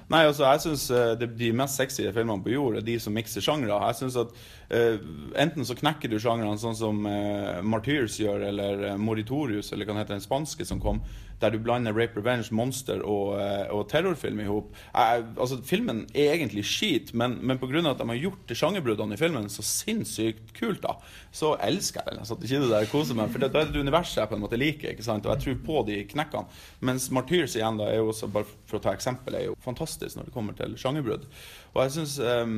Nei, altså jeg synes De mest sexy filmene på jord er de som mikser sjangre. Jeg synes at eh, Enten så knekker du sjangrene sånn som uh, Martyrs gjør, eller uh, Moritorius, eller hva heter, den spanske som kom, der du blander rape, revenge, monster og, eh, og terrorfilm i hop. Altså, filmen er egentlig skit, men, men pga. at de har gjort de sjangerbruddene i filmen så sinnssykt kult, da, så elsker jeg den. Jeg satt ikke det der koser meg, for det, er det universet jeg på en måte liker, ikke sant? og jeg tror på de knekkene. Mens Martyrs igjen da er jo også, bare for å ta eksempel, er jo fantastisk når det kommer til sjangerbrudd. Og jeg synes um,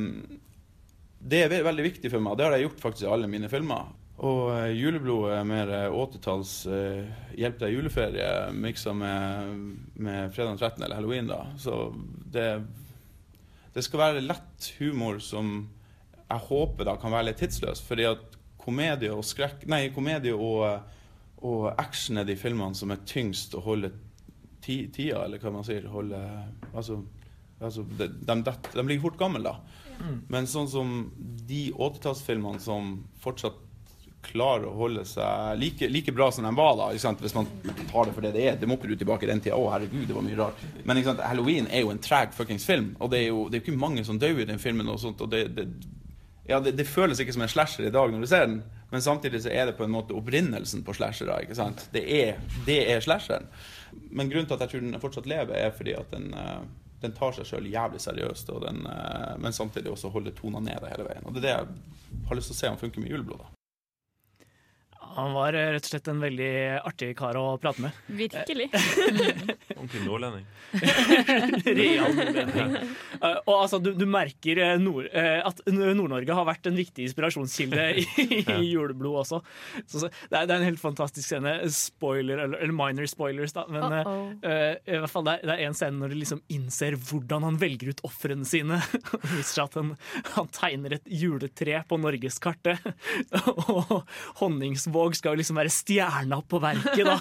det er veldig viktig for meg, og det har jeg gjort faktisk i alle mine filmer. Og eh, juleblod er mer eh, 80-talls uh, hjelp deg juleferie miksa med, med fredag 13. eller halloween. da. Så det, det skal være lett humor som jeg håper da kan være litt tidsløs. Fordi at komedie og skrekk Nei, komedie og, og action er de filmene som er tyngst å holde ti, tida, eller hva man sier. Holde, altså, altså de, de, de, de blir fort gamle, da. Mm. Men sånn som de 80-tallsfilmene som fortsatt klarer å holde seg like, like bra som de var da, ikke sant? hvis man tar det for det det er. Det må ikke du tilbake i den tida. Å, herregud, det var mye rart. Men ikke sant? Halloween er jo en trag fuckings film, og det er jo det er ikke mange som dør i den filmen. og sånt, og det, det ja, det, det føles ikke som en slasher i dag når du ser den, men samtidig så er det på en måte opprinnelsen på slashere. ikke sant? Det er, det er slasheren. Men grunnen til at jeg tror den fortsatt lever, er fordi at den, uh, den tar seg sjøl jævlig seriøst, og den, eh, men samtidig også holder tona nede hele veien. Og det er det jeg har lyst til å se om funker med juleblod. Han var eh, rett og slett en veldig artig kar å prate med. Virkelig. [laughs] Ordentlig nordlending. [laughs] Real nordlending. Eh, og altså, du, du merker eh, nord, at Nord-Norge har vært en viktig inspirasjonskilde i, [laughs] i juleblod også. Så, så, det, er, det er en helt fantastisk scene. Spoiler, eller, eller minor spoilers, da. Men eh, Uh-oh. uh, i hvert fall det, er- en scene når du liksom innser hvordan han velger ut ofrene sine. og viser seg at han, han tegner et juletre på norgeskartet. Og Honningsvåg skal jo liksom være stjerna på verket, da.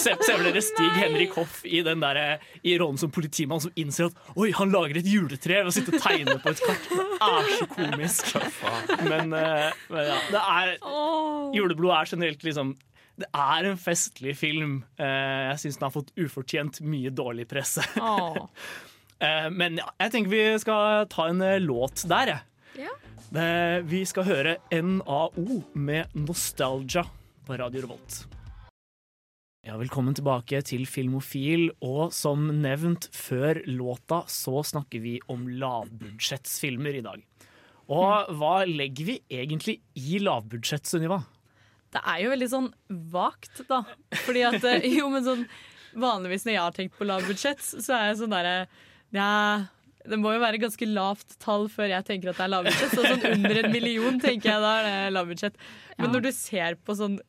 Se, se for dere Stig Henrik Hoff i, den der, eh, i rollen som politimann som innser at Oi, han lager et juletre ved å sitte og tegne på et kart. Det er så komisk. Men, eh, men ja, det er Juleblod er generelt liksom det er en festlig film. Eh, Jeg syns den har fått ufortjent mye dårlig presse. [laughs] Eh, Men ja, jeg tenker vi skal ta en låt der, jeg. Ja. Eh, Vi skal høre NAO med 'Nostalgia' på Radio Revolt. Ja, velkommen tilbake til Filmofil, og som nevnt før låta, så snakker vi om lavbudsjettsfilmer i dag. Og hva legger vi egentlig i lavbudsjett, Sunniva? Det er jo veldig sånn vagt, da. Fordi at eh, [laughs] jo, men sånn Vanligvis når jeg har tenkt på lavbudsjett, så er jeg sånn derre Ja, det må jo være ganske lavt tall før jeg tenker at det er lavbudsjett. Så sånn under en million tenker jeg da er det lavbudsjett. Men Ja. når du ser på sånn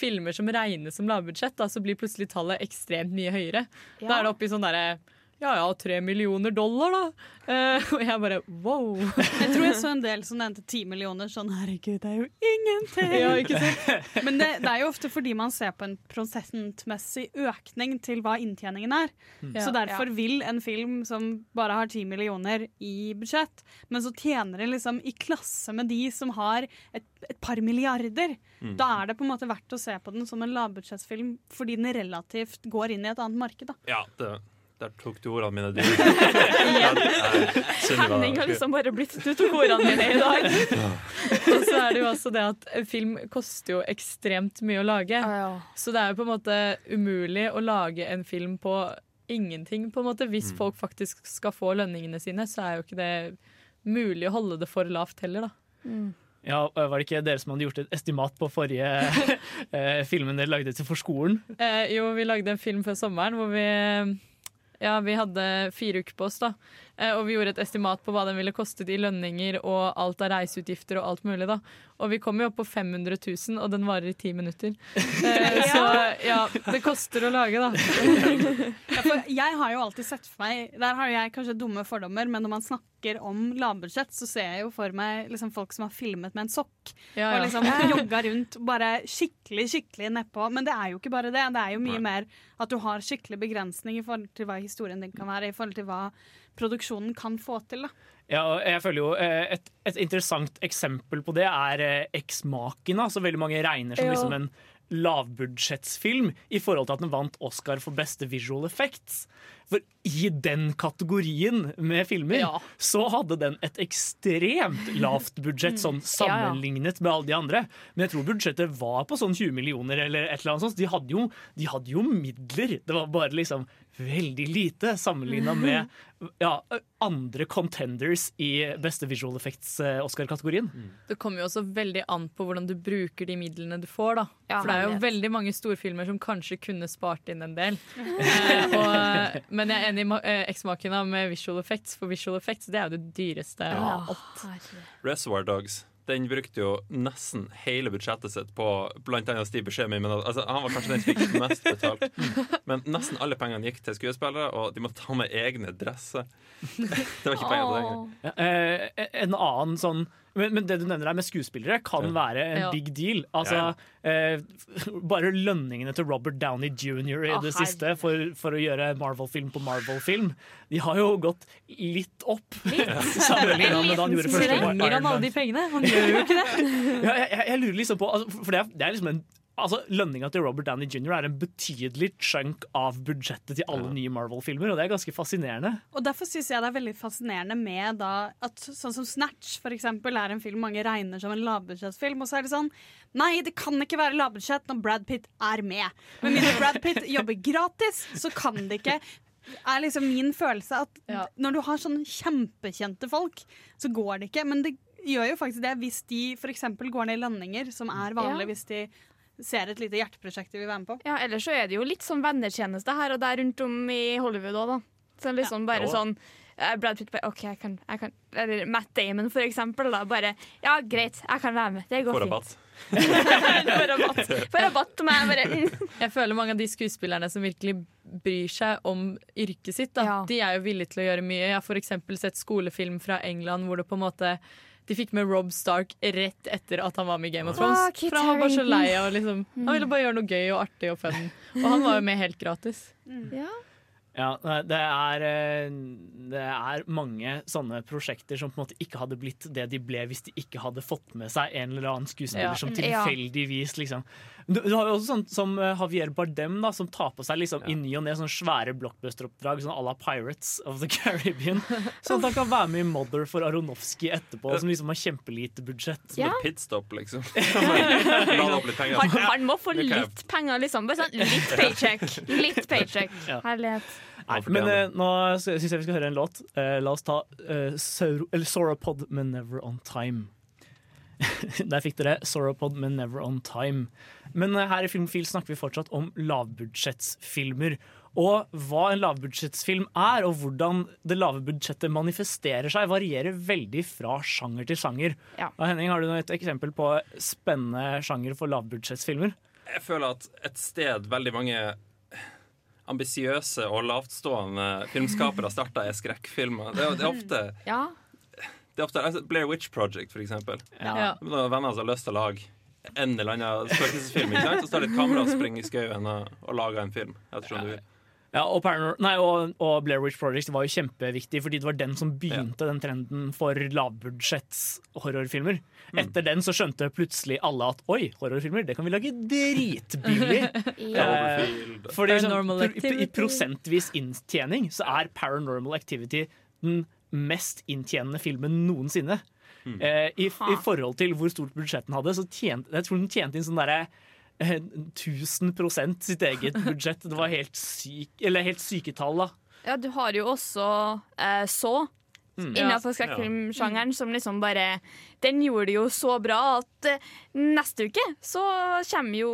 filmer som regnes som lavbudsjett, så blir plutselig tallet ekstremt mye høyere. Da er det oppi sånn derre ja ja, tre millioner dollar, da. Eh, og jeg bare wow. Jeg tror jeg så en del som nevnte ti millioner. Sånn herregud, det er jo ingenting! Ja, ikke sant? Men det, det er jo ofte fordi man ser på en prosentmessig økning til hva inntjeningen er. Mm. Så Ja. derfor vil en film som bare har ti millioner i budsjett, men så tjener den liksom i klasse med de som har et, et par milliarder, Mm. da er det på en måte verdt å se på den som en lavbudsjettsfilm fordi den relativt går inn i et annet marked. Da. Ja, det, der tok du ordene mine du. [laughs] Henning har liksom bare blitt Du tok ordene mine i dag. [laughs] Og så er det jo også det at film koster jo ekstremt mye å lage. Så det er jo på en måte umulig å lage en film på ingenting, på en måte. Hvis Mm. folk faktisk skal få lønningene sine, så er jo ikke det mulig å holde det for lavt heller, da. Ja, Var det ikke dere som hadde gjort et estimat på forrige [laughs] eh, filmen dere lagde til for skolen? Eh, jo, vi lagde en film før sommeren hvor vi ja, vi hadde fire uker på oss, da. Eh, og vi gjorde et estimat på hva den ville kostet i lønninger og alt av reiseutgifter og alt mulig, da. Og vi kom jo opp på 500 000, og den varer i ti minutter. [laughs] Eh, så ja, det koster å lage, da. [laughs] Ja, for jeg har jo alltid sett for meg Der har jeg kanskje dumme fordommer, men når man snakker om lavbudsjett, så ser jeg jo for meg liksom folk som har filmet med en sokk. Ja, ja. Og liksom [laughs] jogga rundt bare skikkelig skikkelig nedpå. Men det er jo ikke bare det. Det er jo mye mer at du har skikkelig begrensning i forhold til hva historien din kan være, i forhold til hva produksjonen kan få til. da Ja, og jeg føler jo eh, et, et interessant eksempel på det er eh, Eksmakene, som veldig mange regner som Ja. liksom en lavbudsjettsfilm i forhold til at den vant Oscar for beste visual effects. For i den kategorien med filmer Ja. så hadde den et ekstremt lavt budsjett sånn Ja, ja. sammenlignet med alle de andre. Men jeg tror budsjettet var på sånn 20 millioner eller et eller annet sånt. De hadde jo, de hadde jo midler. Det var bare liksom veldig lite sammenligna med ja, andre contenders i beste visual effects-Oscar-kategorien. Det kommer jo også veldig an på hvordan du bruker de midlene du får. da Ja, For det er jo veldig mange storfilmer som kanskje kunne spart inn en del. [laughs] eh, og, men jeg er enig i eh, eksmaken av med visual effects, for visual effects det er jo det dyreste av alt. Reservoir Dogs den brukte jo nesten hele budsjettet sitt på blant annet Steve Buscemi. Men altså, han var kanskje den som fikk mest betalt. [laughs] Men nesten alle pengene gikk til skuespillere, og de måtte ta med egne dresser. [laughs] Det var ikke penger på det engang. Ja, eh, en annen sånn men, men det du nevner der med skuespillere, kan være en Ja. big deal. Altså, eh, [laughs] bare lønningene til Robert Downey jr. i Å, det siste for, for å gjøre Marvel-film på Marvel-film, de har jo gått litt opp. [laughs] Sammenlignet med da han gjorde første Trenger han alle de pengene? Han gjør jo ikke det. ja, jeg, jeg, jeg lurer liksom på altså, For det er, det er liksom en Altså, Lønninga til Robert Downey jr. er en betydelig chunk av budsjettet til alle nye Marvel-filmer, og det er ganske fascinerende. Og Derfor syns jeg det er veldig fascinerende med da, at sånn som Snatch for eksempel, er en film mange regner som en lavbudsjettfilm, Og så er det sånn Nei, det kan ikke være lavbudsjett når Brad Pitt er med. Men hvis Brad Pitt [laughs] jobber gratis, så kan det ikke er liksom min følelse at når du har sånne kjempekjente folk, så går det ikke. Men det gjør jo faktisk det hvis de f.eks. går ned i lønninger, som er vanlig Ja. hvis de ser et lite hjerteprosjekt de vil være med på. Ja, ellers så er det jo litt sånn vennetjeneste her og der rundt om i Hollywood òg, da. Så liksom bare Jo. sånn eh, Brad Pitt bare OK, jeg kan, jeg kan Eller Matt Damon, for eksempel. Da, bare Ja, greit, jeg kan være med. Det går fint. rabatt. [laughs] Få rabatt. Få rabatt til jeg Bare, mm. Jeg føler mange av de skuespillerne som virkelig bryr seg om yrket sitt, da, de er jo villige til å gjøre mye. Jeg har for eksempel sett skolefilm fra England hvor det på en måte de fikk med Rob Stark rett etter at han var med i Game of Thrones. Oh, For han var bare så lei av liksom, [laughs] Han ville bare gjøre noe gøy og artig og fun. Og han var jo med helt gratis. Ja. Ja, det er, eh, det er mange sånne prosjekter som på en måte ikke hadde blitt det de ble hvis de ikke hadde fått med seg en eller annen skuespiller Ja. som tilfeldigvis liksom du, du har jo også sånn som eh, Javier Bardem, da, som tar på seg liksom i ny og ne sånne svære blockbuster-oppdrag sånn à la Pirates of the Caribbean. [laughs] Sånn at han kan være med i Mother for Aronofsky etterpå, som liksom har kjempelite budsjett. Som Ja. et pitstop, liksom. [laughs] Han, han må få litt penger, liksom. Bare sånn litt paycheck. Litt paycheck. Ja. Herlighet. Nei, men eh, nå syns jeg vi skal høre en låt. Eh, la oss ta eh, Sauropod med 'Never On Time'. [laughs] Der fikk dere Soropod med 'Never On Time'. Men eh, her i Filmfil snakker vi fortsatt om lavbudsjettsfilmer. Og hva en lavbudsjettsfilm er, og hvordan det lave budsjettet manifesterer seg, varierer veldig fra sjanger til sjanger. Ja. Og Henning, har du et eksempel på spennende sjanger for lavbudsjettsfilmer? Jeg føler at et sted veldig mange ambisiøse og lavtstående filmskapere starta, er skrekkfilmer. Det er, det er ofte Ja. Det er ofte altså Blair Witch Project, for eksempel. Ja. Det Noen venner som har lyst til å lage en eller annen spøkelsesfilm. ikke sant? Så tar de et kamera og springer i skauen og, og lager en film. Ettersom du vil. Ja, og, nei, og, og Blair Witch Project var jo kjempeviktig, fordi det var den som begynte den trenden for lavbudsjetts horrorfilmer. Etter den så skjønte plutselig alle at oi, horrorfilmer, det kan vi lage dritbillig. [laughs] Ja. Eh, fordi sånn, i prosentvis inntjening så er Paranormal Activity den mest inntjenende filmen noensinne. Eh, i, I forhold til hvor stort budsjett den hadde, så tjente jeg tror den tjente inn sånn derre eh, 1000% sitt eget [laughs] budsjett. Det var helt, syk, eller helt syke tall, da. Ja, du har jo også eh, Så Mm. innenfor Ja. skrekkfilmsjangeren, som liksom bare Den gjorde det jo så bra at eh, neste uke så kommer jo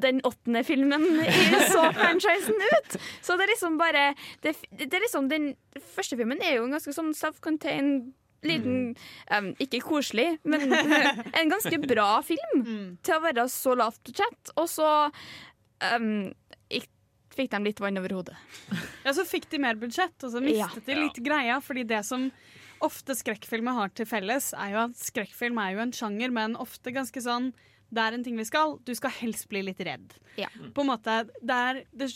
den åttende filmen i så-franchisen ut. Så det er liksom bare det, det er liksom Den første filmen er jo en ganske sånn self-contained Liten, um, ikke koselig, men [laughs] en ganske bra film til å være så lavt budsjett. Og så um, fikk de litt vann over hodet. Ja, så fikk de mer budsjett, og så mistet Ja. de litt greia. Fordi det som ofte skrekkfilmer har til felles, er jo at skrekkfilm er jo en sjanger, men ofte ganske sånn Det er en ting vi skal. Du skal helst bli litt redd. Ja. På en måte, det, er, det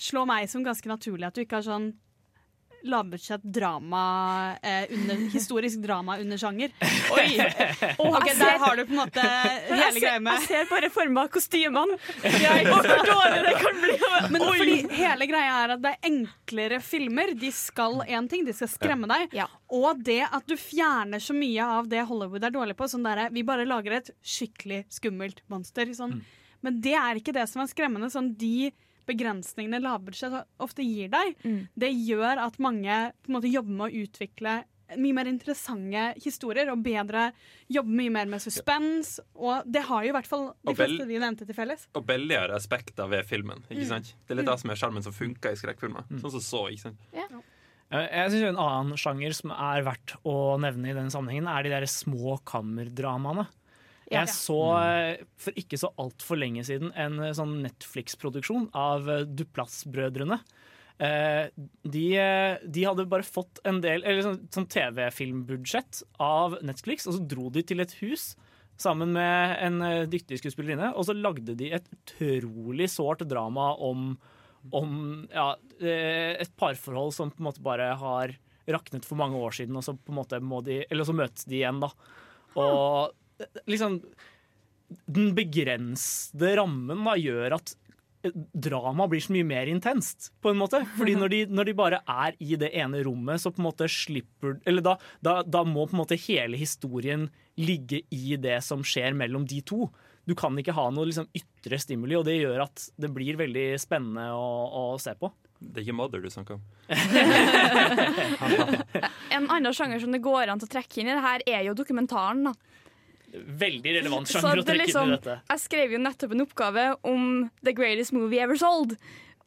slår meg som ganske naturlig at du ikke har sånn lavbudsjett drama eh, under, [laughs] Historisk drama under sjanger. [laughs] Oi! ok, Der har du på en måte [laughs] hele greia med Jeg ser bare for meg kostymene. Hvor dårlig det kan bli. Men Oi. fordi hele greia er at det er enklere filmer. De skal én ting, de skal skremme deg. Og det at du fjerner så mye av det Hollywood er dårlig på. Sånn der, vi bare lager et skikkelig skummelt monster. Sånn. Men det er ikke det som er skremmende. Sånn, de begrensningene lavbudsjett ofte gir deg, det gjør at mange på en måte, jobber med å utvikle mye mer interessante historier og bedre jobbe mye mer med suspens. Og det har jo i hvert fall de fleste vi nevnte til felles. Og billigere aspekter ved filmen. ikke Mm. sant? Det er litt det som er sjarmen som funker i skrekkfilmer. Sånn som så, ikke sant? Ja. Jeg synes En annen sjanger som er verdt å nevne i den sammenhengen, er de der små kammerdramaene. Jeg så eh, for ikke så altfor lenge siden en eh, sånn Netflix-produksjon av eh, Duplass-brødrene. Eh, De, de hadde bare fått en del Eller sånn, sånn TV-filmbudsjett av Netflix, og så dro de til et hus sammen med en dyktig skuespillerinne, og så lagde de et utrolig sårt drama om, om ja, et parforhold som på en måte bare har raknet for mange år siden, og så på en måte må de Eller så møtes de igjen, da. Og liksom Den begrensede rammen da gjør at eh, drama blir så mye mer intenst, på en måte. Fordi når de, når de bare er i det ene rommet, så på en måte slipper Eller da, da, da må på en måte hele historien ligge i det som skjer mellom de to. Du kan ikke ha noe liksom, ytre stimuli, og det gjør at det blir veldig spennende å, å se på. Det er ikke Mother du snakker om. [laughs] En annen sjanger som det går an til å trekke inn i det her, er jo dokumentaren. da. Veldig relevant sjanger å det trekke liksom- inn i dette. Jeg skrev jo nettopp en oppgave om The Greatest Movie Ever Sold.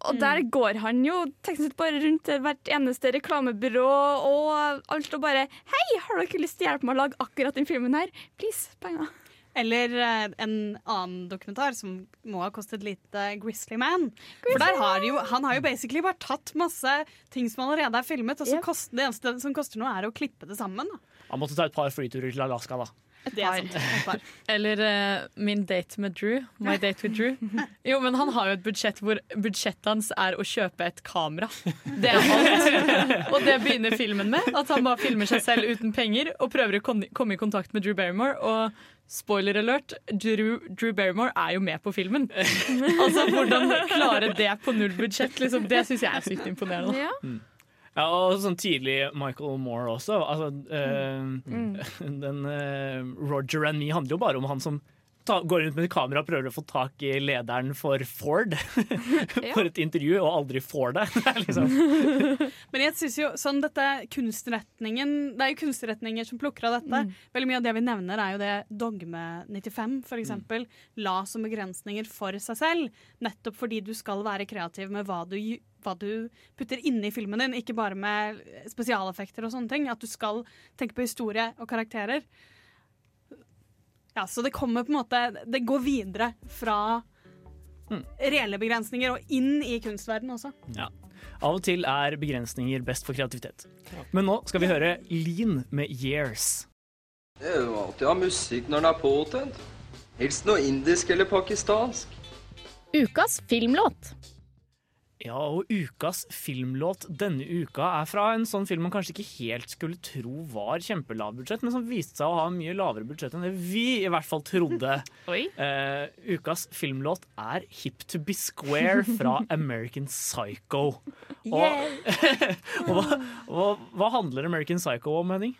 Og der går han jo teknisk sett bare rundt til hvert eneste reklamebyrå og alt og bare Hei, har dere lyst til å hjelpe meg å lage akkurat den filmen her? Please, penger. Eller eh, en annen dokumentar som må ha kostet litt, eh, Grizzly Man. For der har jo, Han har jo basically bare tatt masse ting som allerede er filmet, og så kost, det eneste som koster noe, er å klippe det sammen. Da. Han måtte ta et par flyturer til Alaska, da. Et Det er sant. Et par. [laughs] Eller uh, Min date med Drew. My date with Drew. [laughs] Jo, men han har jo et budsjett hvor budsjettet hans er å kjøpe et kamera. Det er [laughs] alt. Og det begynner filmen med. At han bare filmer seg selv uten penger og prøver å komme i kontakt med Drew Barrymore. Og spoiler alert, Drew, Drew Barrymore er jo med på filmen. Altså Hvordan klare det på null budsjett, liksom, det syns jeg er sykt imponerende. Ja. Ja, og sånn tidlig Michael Moore også. Altså, eh, [laughs] Den øh, Roger and Me handler jo bare om han som ta, går rundt med et kamera og prøver å få tak i lederen for Ford [laughs] for et intervju, og aldri får det. [laughs] Liksom. [laughs] Men jeg synes jo sånn dette kunstretningen Det er jo kunstretninger som plukker av dette. Veldig mye av det vi nevner, er jo det Dogme 95 for eksempel, la som begrensninger for seg selv. Nettopp fordi du skal være kreativ med hva du, hva du putter inne i filmen din, ikke bare med spesialeffekter og sånne ting. At du skal tenke på historie og karakterer. Ja, Så det kommer på en måte Det går videre fra reelle begrensninger og inn i kunstverdenen også. Ja. Av og til er begrensninger best for kreativitet. Men nå skal vi høre Lean med 'Years'. Det er jo alltid ha musikk når den er påtent. Helst noe indisk eller pakistansk. Ukas filmlåt. Ja, og ukas filmlåt denne uka er fra en sånn film man kanskje ikke helt skulle tro var kjempelavbudsjett, men som viste seg å ha mye lavere budsjett enn det vi i hvert fall trodde. [laughs] Uh, ukas filmlåt er 'Hip to be Square' fra [laughs] American Psycho. Og, [laughs] og hva, hva, hva handler American Psycho om, Henning?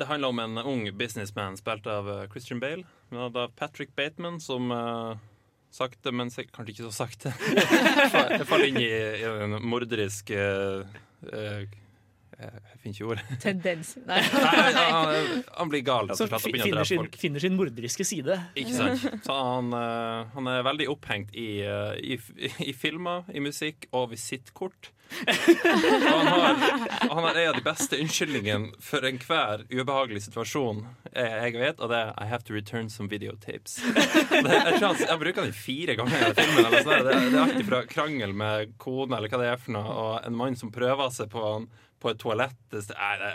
Det handler om en ung businessman spilt av eh, Christian Bale. Men da Patrick Bateman som eh, sakte, men kanskje ikke så sakte [laughs] Jeg faller inn i, i en morderisk eh, eh, Jeg finner ikke ord. Tendens. [laughs] Nei. Nei, han, han blir gal, rett Så og slett, og finner sin, folk. finner sin morderiske side. Ikke sant? Så han, eh, han er veldig opphengt i, eh, i, i filmer, i musikk og visittkort. Han har, en av de beste unnskyldningene for enhver ubehagelig situasjon jeg, vet, og det er I have to return some videotapes. [laughs] Det, jeg, han, jeg bruker den fire ganger i filmen. Eller det, det er alltid fra krangel med kona eller hva det er for noe, og en mann som prøver seg på, han, på et toalett. Det, er det,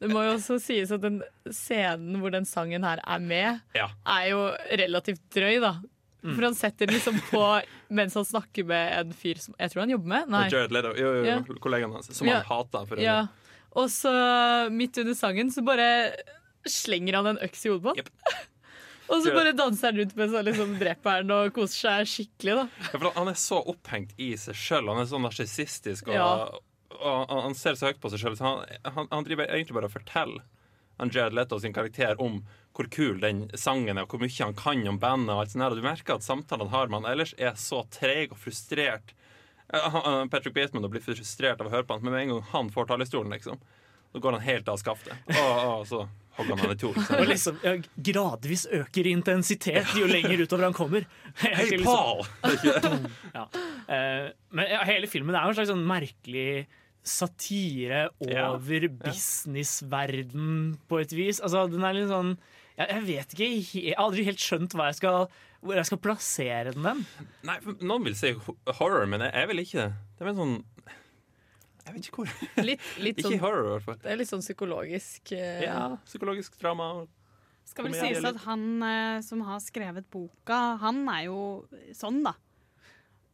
Det må jo også sies at den scenen hvor den sangen her er med, ja. er jo relativt drøy, da. Mm. For han setter den liksom på mens han snakker med en fyr som jeg tror han jobber med. Nei. Jared Leto, jo, jo, Ja. kollegaen hans, som Ja. han hater. For. Ja. Og så midt under sangen så bare slenger han en øks i hodet på han. [laughs] Og så bare danser han rundt med han liksom dreper den og koser seg skikkelig, da. Ja, for han er så opphengt i seg sjøl. Han er så narsissistisk. Og. Og han- ser så høyt på seg sjøl. Han, han, han driver egentlig bare og forteller han Jared Leto sin karakter om hvor kul den sangen er, og hvor mye han kan om bandet. Og alt sånt her. Og du merker at samtalene han har med han ellers er så treg og frustrert. Eh, Patrick Bateman blir frustrert av å høre på han, men med en gang han får talerstolen, liksom, så går han helt av skaftet. Og, og så hogger han han i to. Og liksom ja, gradvis øker i intensitet jo lenger utover han kommer. Hei, Paul! liksom- [laughs] Ja. Eh, men ja, hele filmen er jo en slags sånn merkelig satire Ja. over businessverden på et vis. Altså, den er litt sånn jeg, jeg vet ikke, jeg har aldri helt skjønt hva jeg skal, hvor jeg skal plassere den. den. Nei, Noen vil si horror, men jeg, jeg vil ikke det. Det er mer sånn Jeg vet ikke hvor. Litt, litt Ikke sånn, horror, i hvert fall. det er litt sånn psykologisk Uh... Ja, psykologisk drama. Skal vel sies at han uh, som har skrevet boka, han er jo sånn, da.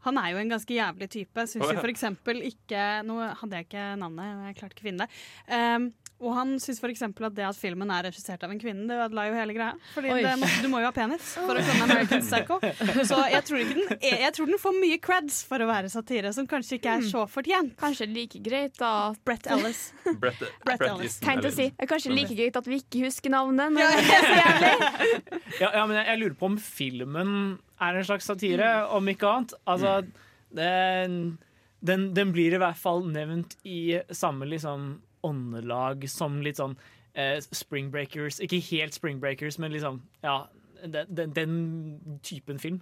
Han er jo en ganske jævlig type. Syns jo eksempel ikke Nå hadde jeg ikke navnet, jeg klarte ikke å finne det. Um, og han syns for eksempel at det at filmen er regissert av en kvinne, det ødela jo hele greia. Fordi det må, du må jo ha penis for å kunne American Psycho. Så jeg tror, ikke den, jeg, jeg tror den får mye creds for å være satire, som kanskje ikke er så fortjent. Kanskje like greit da Brett Ellis. Brett, Brett Ellis. Tenkt å si. Er kanskje like greit at vi ikke husker navnet. Når det er så jævlig. Ja, ja, men jeg, jeg lurer på om filmen er en slags satire, om ikke annet. Altså, den, den, den blir i hvert fall nevnt i samme liksom åndelag som litt sånn eh, Spring Breakers. Ikke helt Spring Breakers, men liksom Ja, den, den, den typen film.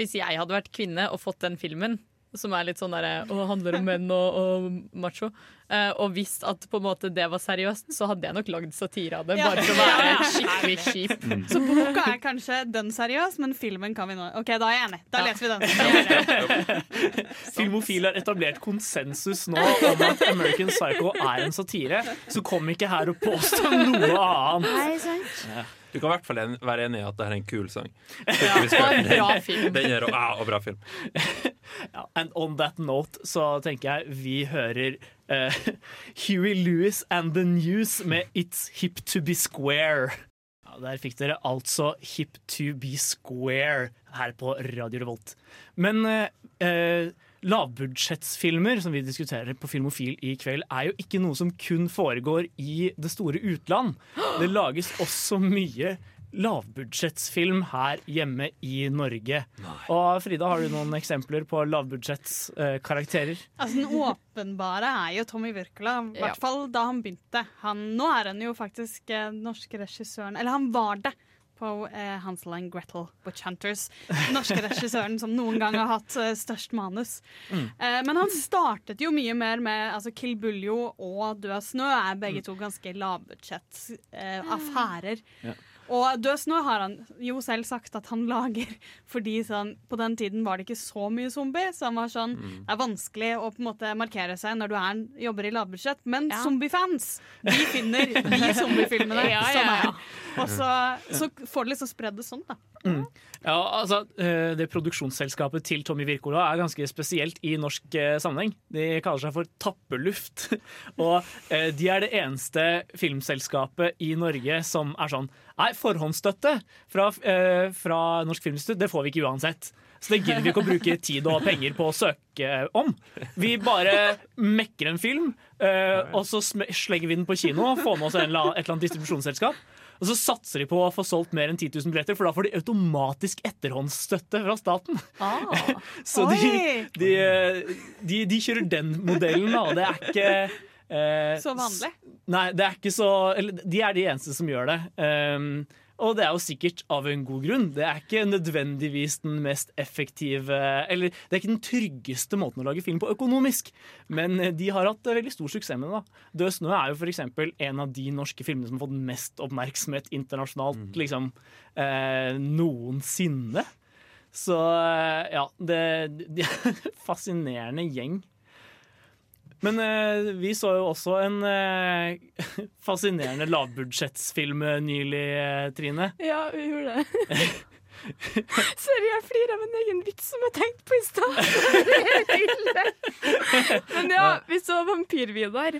Hvis jeg hadde vært kvinne og fått den filmen, som er litt sånn der, og handler om menn og, og macho, eh, og visst at på en måte det var seriøst, så hadde jeg nok lagd satire av det. Ja. Bare for å være skikkelig kjip. Så boka er kanskje den seriøs, men filmen kan vi nå OK, da er jeg enig. Da leser vi den. [laughs] Filmofil har etablert konsensus nå om at American Psycho er en satire, så kom ikke her og påstå noe annet. Nei, sant? Ja. Du kan i hvert fall en- være enig i at det er en kul sang. Ja, og bra film. Den er, ja, og bra film. [laughs] Ja, and on that note så tenker jeg vi hører eh, [laughs] Huey Lewis and The News med It's Hip To Be Square. Ja, der fikk dere altså Hip To Be Square her på Radio Revolt. Men eh, lavbudsjettsfilmer som vi diskuterer på Filmofil i kveld, er jo ikke noe som kun foregår i det store utland. Det lages også mye lavbudsjettsfilm her hjemme i Norge. Og Frida, har du noen eksempler på lavbudsjettskarakterer? Altså, den åpenbare er jo Tommy Wirkola, i Ja. fall da han begynte. Han, nå er han jo faktisk eh, norske regissøren Eller han var det på eh, Hansel and Gretel Witch Hunters. Norske regissøren som noen gang har hatt eh, størst manus. Mm. Eh, men han startet jo mye mer med altså Kill Buljo og Død snø er begge to ganske lavbudsjetts-affærer. Eh, affærer. Ja. Og Døsnø har han jo selv sagt at han lager [laughs] fordi sånn, på den tiden var det ikke så mye zombie. Så han var sånn, Mm. det er vanskelig å på en måte markere seg når du er, jobber i lavbudsjett, men Ja. zombiefans de finner de [laughs] zombiefilmene Ja, ja, som ja. er. Og så, så får det liksom spredd det sånn, da. Mm. Ja, altså, eh, Det produksjonsselskapet til Tommy Wirkola er ganske spesielt i norsk eh, sammenheng. De kaller seg for Tappeluft. [laughs] Og eh, de er det eneste filmselskapet i Norge som er sånn Nei, forhåndsstøtte fra, eh, fra Norsk Filminstitutt det får vi ikke uansett. Så det gidder vi ikke å bruke tid og penger på å søke om. Vi bare mekker en film, eh, og så slenger vi den på kino, får med oss en, et eller annet distribusjonsselskap. Og så satser de på å få solgt mer enn 10 000 billetter, for da får de automatisk etterhåndsstøtte fra staten. [laughs] Så de, de, de, de kjører den modellen, da, og det er ikke eh, Så vanlig. Nei, det er ikke så eller, De er de eneste som gjør det. Um, og det er jo sikkert av en god grunn. Det er ikke nødvendigvis den mest effektive Eller det er ikke den tryggeste måten å lage film på økonomisk, men eh, de har hatt eh, veldig stor suksess med det. da. Død snø er jo f.eks. en av de norske filmene som har fått mest oppmerksomhet internasjonalt liksom, eh, noensinne. Så eh, ja, det, det er en fascinerende gjeng. Men eh, vi så jo også en eh, [laughs] fascinerende lavbudsjettsfilm eh, nylig, eh, Trine. [laughs] Ja, vi gjorde det. [laughs] Sorry, jeg flirer av en egen vits som jeg tenkte på i stad. Det helt ille. Men ja, vi så Vampyr-Vidar.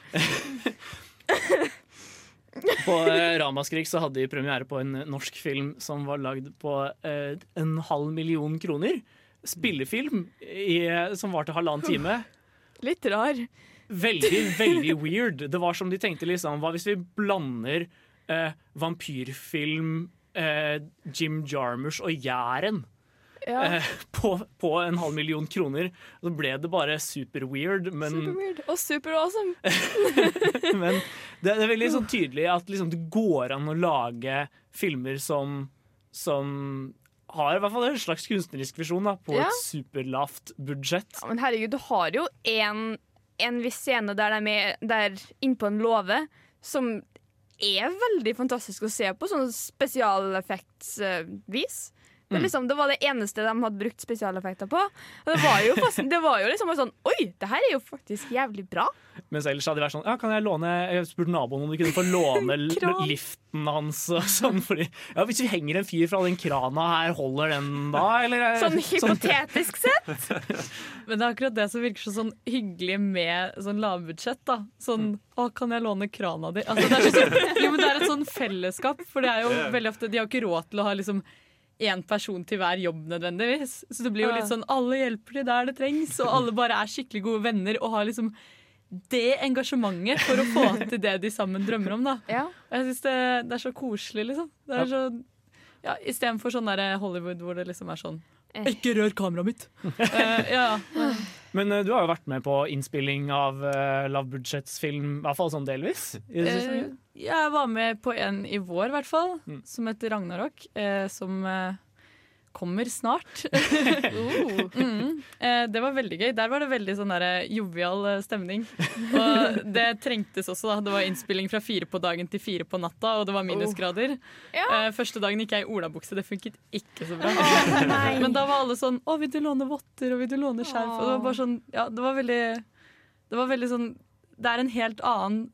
På eh, Ramaskrik så hadde de premiere på en norsk film som var lagd på en halv million kroner. Spillefilm i, som varte halvannen time. Litt rar. Veldig, [laughs] veldig weird. Det var som de tenkte liksom Hva hvis vi blander eh, vampyrfilm, eh, Jim Jarmers og Jæren? Ja. Eh, på, på en halv million kroner. Så ble det bare super weird, men Super weird. Og super awesome. [laughs] Men det, er veldig sånn tydelig at liksom, det går an å lage filmer som, som har i hvert fall en slags kunstnerisk visjon da, på Ja. et superlavt budsjett. Ja, men herregud, du har jo en, en viss scene der de er der innpå en låve som er veldig fantastisk å se på, sånn spesialeffektsvis. Det, Mm. liksom, det var det eneste de hadde brukt spesialeffekter på. Og det var jo, fast, det var jo liksom sånn Oi, det her er jo faktisk jævlig bra. Mens ellers hadde de vært sånn Ja, kan jeg låne Jeg spurte naboen om de kunne få låne [laughs] liften hans og sånn, fordi Ja, hvis vi henger en fyr fra den krana her, holder den da, eller? Sånn hypotetisk sett. [laughs] Men det er akkurat det som virker så sånn hyggelig med sånn lavbudsjett. da. Sånn 'Å, kan jeg låne krana di?' Altså, det, er så, sånn- jo, men det er et sånn fellesskap, for det er jo veldig ofte De har ikke råd til å ha liksom én person til hver jobb nødvendigvis. Så det blir jo litt sånn alle hjelper til der det trengs, og alle bare er skikkelig gode venner og har liksom det engasjementet for å få til det de sammen drømmer om. da. Og jeg synes det, det er så koselig, liksom. Det er så, ja, Istedenfor sånn der Hollywood hvor det liksom er sånn Ikke rør kameraet mitt! Eh, ja. Men eh, du har jo vært med på innspilling av uh, lavbudsjettsfilm, i hvert fall sånn delvis. I det siste. Eh, jeg var med på en i vår, i hvert fall, som heter Ragnarok. Eh, som eh, kommer snart. [laughs] [laughs] mm. eh, det var veldig gøy. Der var det veldig sånn der, jovial eh, stemning. Og [laughs] det trengtes også. da Det var innspilling fra fire på dagen til fire på natta, og det var minusgrader. Eh, første dagen gikk jeg i olabukse. Det funket ikke så bra. Oh, Men da var alle sånn 'Å, vil du låne votter?' og 'Vil du låne skjerf?' Og det var bare sånn Ja, det var veldig Det var veldig sånn Det er en helt annen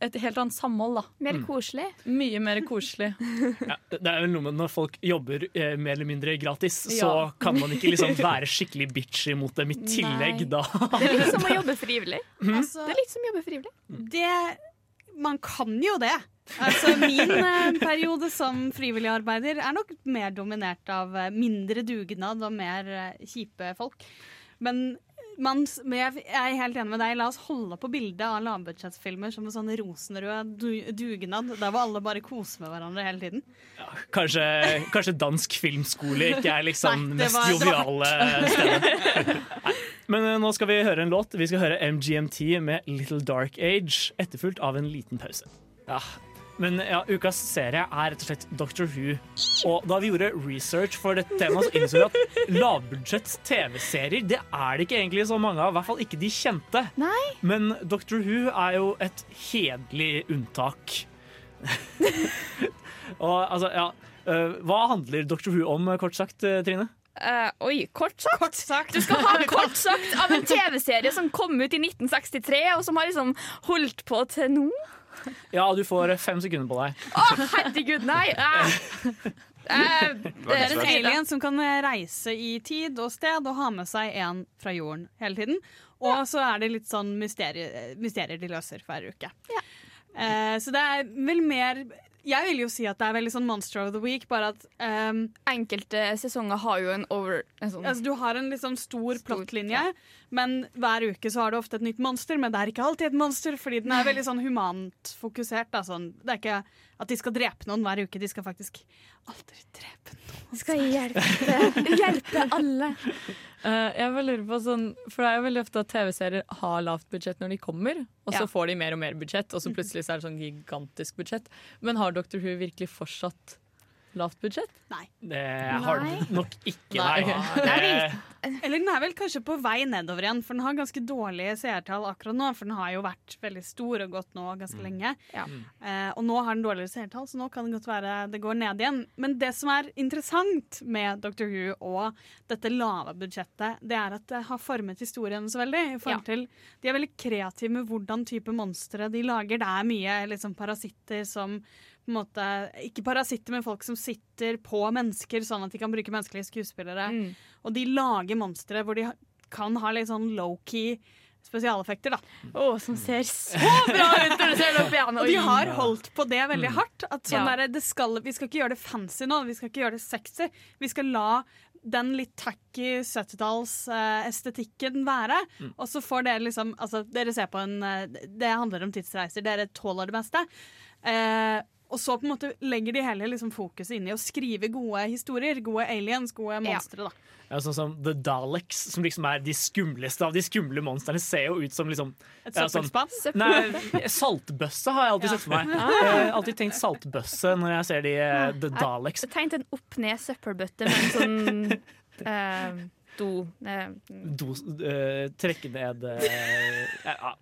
et helt annet samhold, da. Mer Mm. koselig. Mye mer koselig. [laughs] Ja, det er vel noe med når folk jobber eh, mer eller mindre gratis, så kan man ikke liksom [laughs] være skikkelig bitchy mot dem i tillegg, da. Det er litt som å jobbe frivillig. [laughs] Altså, Det er litt som å jobbe frivillig. det Man kan jo det. Altså, min eh, periode som frivillig arbeider er nok mer dominert av eh, mindre dugnad og mer eh, kjipe folk. Men, man, men jeg er helt enig med deg. La oss holde på bildet av lavbudsjettfilmer som en sånn rosenrød du, dugnad, der hvor alle bare koser med hverandre hele tiden. Kanskje, kanskje dansk filmskole ikke er liksom Nei, det mest joviale [laughs] stedet. Men eh, nå skal vi høre en låt. Vi skal høre MGMT med Little Dark Age, etterfulgt av en liten pause. Ja. Men ja, ukas serie er rett og slett Doctor Who. Og da vi gjorde research for dette temaet, så innså vi at lavbudsjetts TV-serier det er det ikke egentlig så mange av. I hvert fall ikke de kjente. Men Doctor Who er jo et hederlig unntak. [laughs] Og altså, ja øh, Hva handler Doctor Who om, kort sagt, øh, Trine? Uh, oi, kort sagt. Du skal ha kort [laughs] sagt av en TV-serie som kom ut i 1963, og som har liksom holdt på til nå. Ja, du får fem sekunder på deg. Å, herregud, nei! Eh, eh, Det er en alien som kan eh, reise i tid og sted og ha med seg en fra jorden hele tiden. Og så er det litt sånn mysterier, mysterier de løser hver uke. Eh, så det er vel mer Jeg vil jo si at det er veldig sånn Monster of the Week, bare at um, Enkelte sesonger har jo en over en sånn altså, Du har en liksom stor plottlinje, men hver uke så har du ofte et nytt monster. Men det er ikke alltid et monster, fordi den er veldig sånn humant fokusert. Da, sånn. Det er ikke at de skal drepe noen hver uke, de skal faktisk aldri drepe noen. De Skal hjelpe, hjelpe alle. Uh, jeg bare lurer på sånn, for Det er jo veldig ofte at TV-serier har lavt budsjett når de kommer, og så Ja. får de mer og mer budsjett, og så plutselig så er det sånn gigantisk budsjett. Men har Dr. Who virkelig fortsatt lavt budsjett? Nei. Det har den nok ikke, Nei, nei. Eller den er vel kanskje på vei nedover igjen, for den har ganske dårlige seertall akkurat nå. For den har jo vært veldig stor og gått nå ganske lenge. Eh, og nå har den dårligere seertall, så nå kan det godt være det går ned igjen. Men det som er interessant med Doctor Who og dette lave budsjettet, det er at det har formet historien så veldig. I forhold til, de er veldig kreative med hvordan type monstre de lager. Det er mye liksom, parasitter som på en måte, Ikke parasitter, men folk som sitter på mennesker, sånn at de kan bruke menneskelige skuespillere. Og de lager monstre hvor de kan ha litt sånn low-key spesialeffekter, da. som ser så [laughs] bra ut når du ser det opp igjen. Og de har holdt på det veldig Mm. hardt. At sånn Ja. der, det skal, vi skal ikke gjøre det fancy nå, vi skal ikke gjøre det sexy. Vi skal la den litt tacky 70-tallsestetikken være. Mm. Og så får dere liksom Altså, dere ser på en uh, Det handler om tidsreiser, dere tåler det meste. Eh, og så på en måte legger de hele liksom fokuset inn i å skrive gode historier. Gode aliens, gode monstre, Ja. ja, sånn som The Daleks, som liksom er de skumleste av de skumle monstrene, ser jo ut som liksom Et ja, sånn- Nei, saltbøsse har jeg alltid Ja. sett for meg. [laughs] Ah. Jeg har alltid tenkt saltbøsse når jeg ser de eh, The Daleks. Jeg tegnet en opp-ned søppelbøtte med en sånn uh, [laughs] do Uh, Do, uh, trekke ned uh, Ja,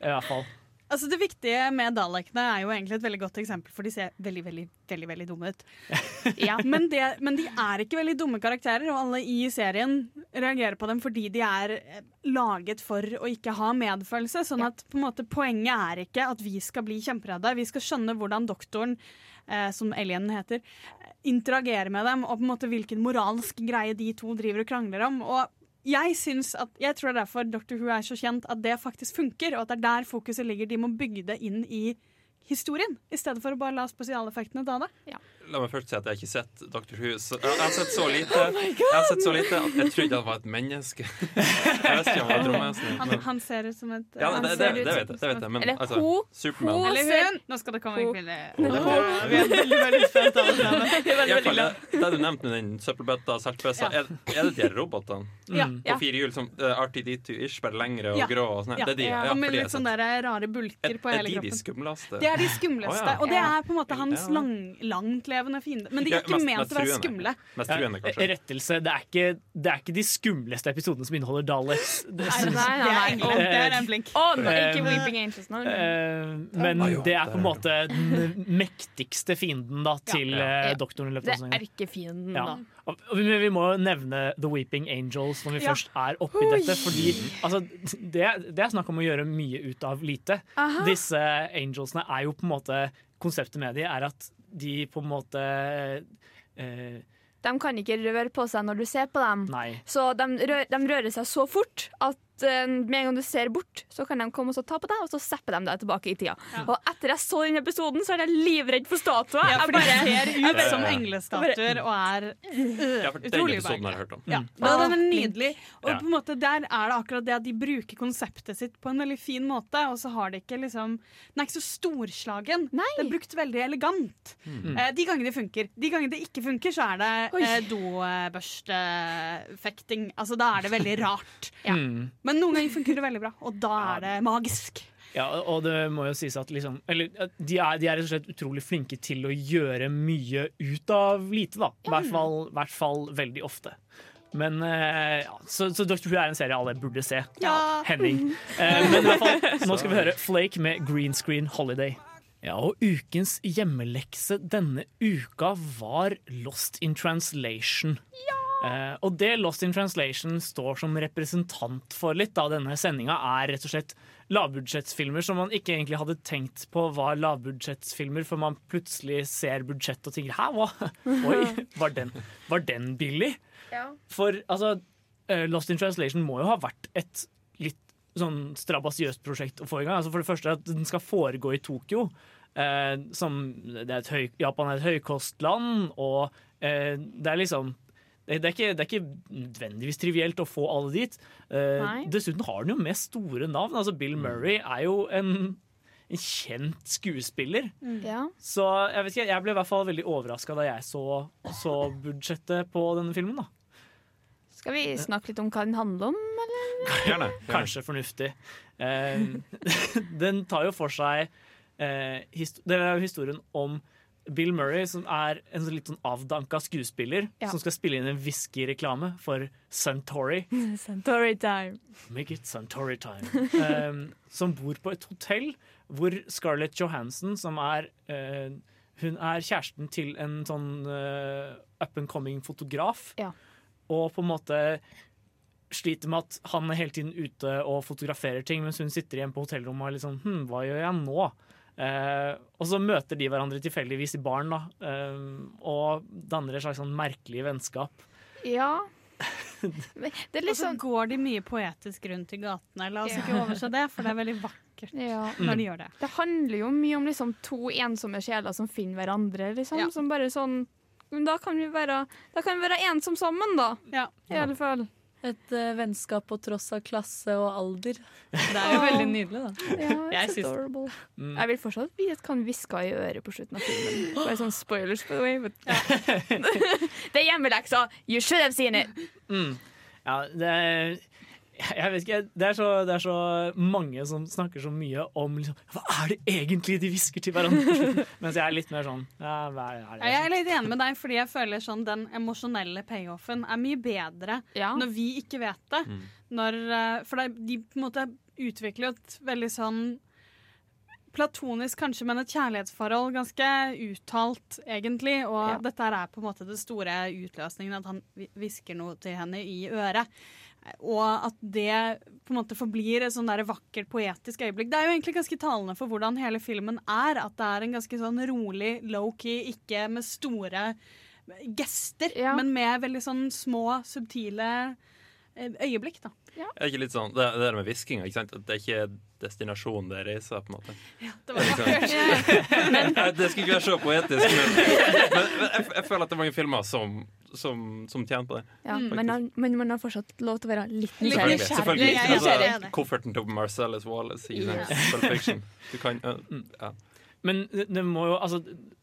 i hvert fall. Altså Det viktige med dalekene er jo egentlig et veldig godt eksempel, for de ser veldig veldig, veldig, veldig dumme ut. [laughs] men, det, men de er ikke veldig dumme karakterer, og alle i serien reagerer på dem fordi de er eh, laget for å ikke ha medfølelse. Sånn at på en måte poenget er ikke at vi skal bli kjemperedde. Vi skal skjønne hvordan doktoren, eh, som alienen heter, interagerer med dem, og på en måte hvilken moralsk greie de to driver og krangler om. Og jeg, at, jeg tror det er derfor Dr. Who er så kjent, at det faktisk funker, og at det er der fokuset ligger. De må bygge det inn i historien, i stedet for å bare la spesialeffektene ta det. La meg først si at jeg har ikke sett Dr. Who. Jeg har sett så [laughs] lite Jeg har sett så lite at jeg trodde han var et menneske. [laughs] Jeg visste ikke om han var romvesen. Han, han ser ut som et Ja, det, det, det, det vet jeg. Det vet jeg men Eller altså, ho- Superman Eller hun. Nå skal det komme en kvinne. Vi er veldig, veldig spent [laughs] alle sammen. Det, det du nevnte med den søppelbøtta og saltbøssa, er, er det de robotene Ja. på fire hjul som uh, RTD2-ish, bare lengre og Ja. grå? Og sånn? Ja. Det er de, ja, med litt sånne der rare bulker på er hele de de kroppen. skumleste? Det er de skumleste, ja. og det er på en måte hans Ja. Langtlevende fiende. Men de er ikke mest- ment å være skumle. Mest truende, Ja, kanskje. Rettelse. Det er, ikke, det er ikke de skumleste episodene som inneholder Daleks. Det, Nei, nei, nei, nei. Det er en blink. Å, no, ikke Eh, Weeping Angels nå. Eh, men Ah, jo, det er på en måte den mektigste fienden da, til Ja. eh, doktoren Det er ikke erkefienden, Ja. da. Vi, vi må jo nevne The Weeping Angels når vi Ja. først er oppi dette. Fordi altså, det, det er snakk om å gjøre mye ut av lite. Aha. Disse angelsene er jo på en måte Konseptet med de er at de på en måte eh, De kan ikke røre på seg når du ser på dem. Nei. Så de, rør, de rører seg så fort at eh, med en gang du ser bort, så kan de komme og så ta på deg, og så zapper de deg tilbake i tida. Og etter jeg så den episoden, så er jeg livredd for statuer. Ja, for de ser ut bare- som englestatuer og er uh, Ja, for den utrolig episoden har jeg hørt om. Ja, Mm. ja, den er nydelig. Og på en måte der er det akkurat det at de bruker konseptet sitt på en veldig fin måte. Og så har de ikke liksom Den er ikke så storslagen. Nei. Det er brukt veldig elegant. Mm. Eh, de gangene det funker. De gangene det ikke funker, så er det eh, dobørstefekting. Altså, da er det veldig rart. Mm. Men noen ganger funker det veldig bra, og da er det magisk. Ja, og det må jo sies at liksom Eller de er, de er rett og slett utrolig flinke til å gjøre mye ut av lite, da. I hvert fall, hvert fall veldig ofte. Men eh, ja, Så, så Dr. Who er en serie alle burde se. Ja. Henning. Eh, men i hvert fall, nå skal vi høre Flake med Green Screen Holiday. Ja, og ukens hjemmelekse denne uka var Lost in Translation. Eh, og det Lost in Translation står som representant for litt av denne sendinga, er rett og slett lavbudsjettsfilmer som man ikke egentlig hadde tenkt på var lavbudsjettsfilmer, for man plutselig ser budsjettet og tenker 'hæ, hva? [laughs] Oi, var den, var den billig?' For altså, uh, Lost in Translation må jo ha vært et litt sånn strabasiøst prosjekt å få i gang. Altså for det første at den skal foregå i Tokyo. Uh, som, det er et høy, Japan er et høykostland, og eh, det er liksom det, det, er ikke, det er ikke nødvendigvis trivielt å få alle dit. Uh, dessuten har den jo med store navn. Altså Bill Murray er jo en, en kjent skuespiller. Ja. Så jeg vet ikke, jeg ble i hvert fall veldig overraska da jeg så, så budsjettet på denne filmen. da Skal vi snakke litt om hva den handler om, eller? Gjerne. Kanskje fornuftig. Uh, [laughs] den tar jo for seg uh, Det er jo historien om Bill Murray, som er en litt sånn avdanka skuespiller Ja. som skal spille inn en whiskyreklame for Suntory. [laughs] Suntory time. Make it Suntory time. um, som bor på et hotell hvor Scarlett Johansson, som er uh, Hun er kjæresten til en sånn uh, up and coming fotograf. Ja. Og på en måte sliter med at han er hele tiden ute og fotograferer ting, mens hun sitter igjen på hotellrommet og er sånn Hm, hva gjør jeg nå? Eh, og så møter de hverandre tilfeldigvis i baren, da, eh, og danner et slags sånn merkelig vennskap. Ja. [laughs] Er Og så liksom går de mye poetisk rundt i gatene. La oss ikke overse det, for det er veldig vakkert ja. når de gjør det. Det handler jo mye om liksom to ensomme sjeler som finner hverandre. Liksom, Ja. Som bare sånn men da kan vi være, da kan vi være ensomme sammen, da. Ja. I alle fall. Et uh, vennskap på tross av klasse og alder. Det er jo veldig nydelig, da. Ja, [laughs] Jeg adorable. Mm. Jeg vil fortsatt vite hva han hviska i øret på slutten av filmen. Bare sånn spoilers, by the way. But [laughs] det er hjemmeleksa! You should have seen it! Mm. Ja, det er, jeg vet ikke, det er, så, det er så mange som snakker så mye om liksom, Hva er det egentlig de hvisker til hverandre? [laughs] Mens jeg er litt mer sånn ja, hva er Ja, det? jeg er litt enig med deg, fordi jeg føler sånn den emosjonelle payoffen er mye bedre når vi ikke vet det. Mm. Når, eh, for det, de på en måte utvikler et veldig sånn platonisk kanskje, men et kjærlighetsforhold ganske uttalt, egentlig. Og Ja. dette er på en måte det store utløsningen, at han hvi- hvisker noe til henne i øret. Og at det på en måte forblir et sånn der vakkert, poetisk øyeblikk. Det er jo egentlig ganske talende for hvordan hele filmen er. At det er en ganske sånn rolig, low-key, ikke med store gester, men med veldig sånn små, subtile eh, øyeblikk, da. Er det ikke litt sånn, det, det der med hviskinga, ikke sant? At det er ikke destinasjonen det er reiser, på en måte. Ja, det var Liksom- [laughs] Nei, [laughs] det skulle ikke være så poetisk, men, men, men jeg, jeg føler at det er mange filmer som, som, som tjener på det. Ja, men, han, men man har fortsatt lov til å være litt Selvfølgelig. nysgjerrig. selvfølgelig. Ja, ja, ja. Altså, kofferten til Marcellus Wallace i. Pulp Fiction. Du kan, uh, ja. Men det, må jo, altså,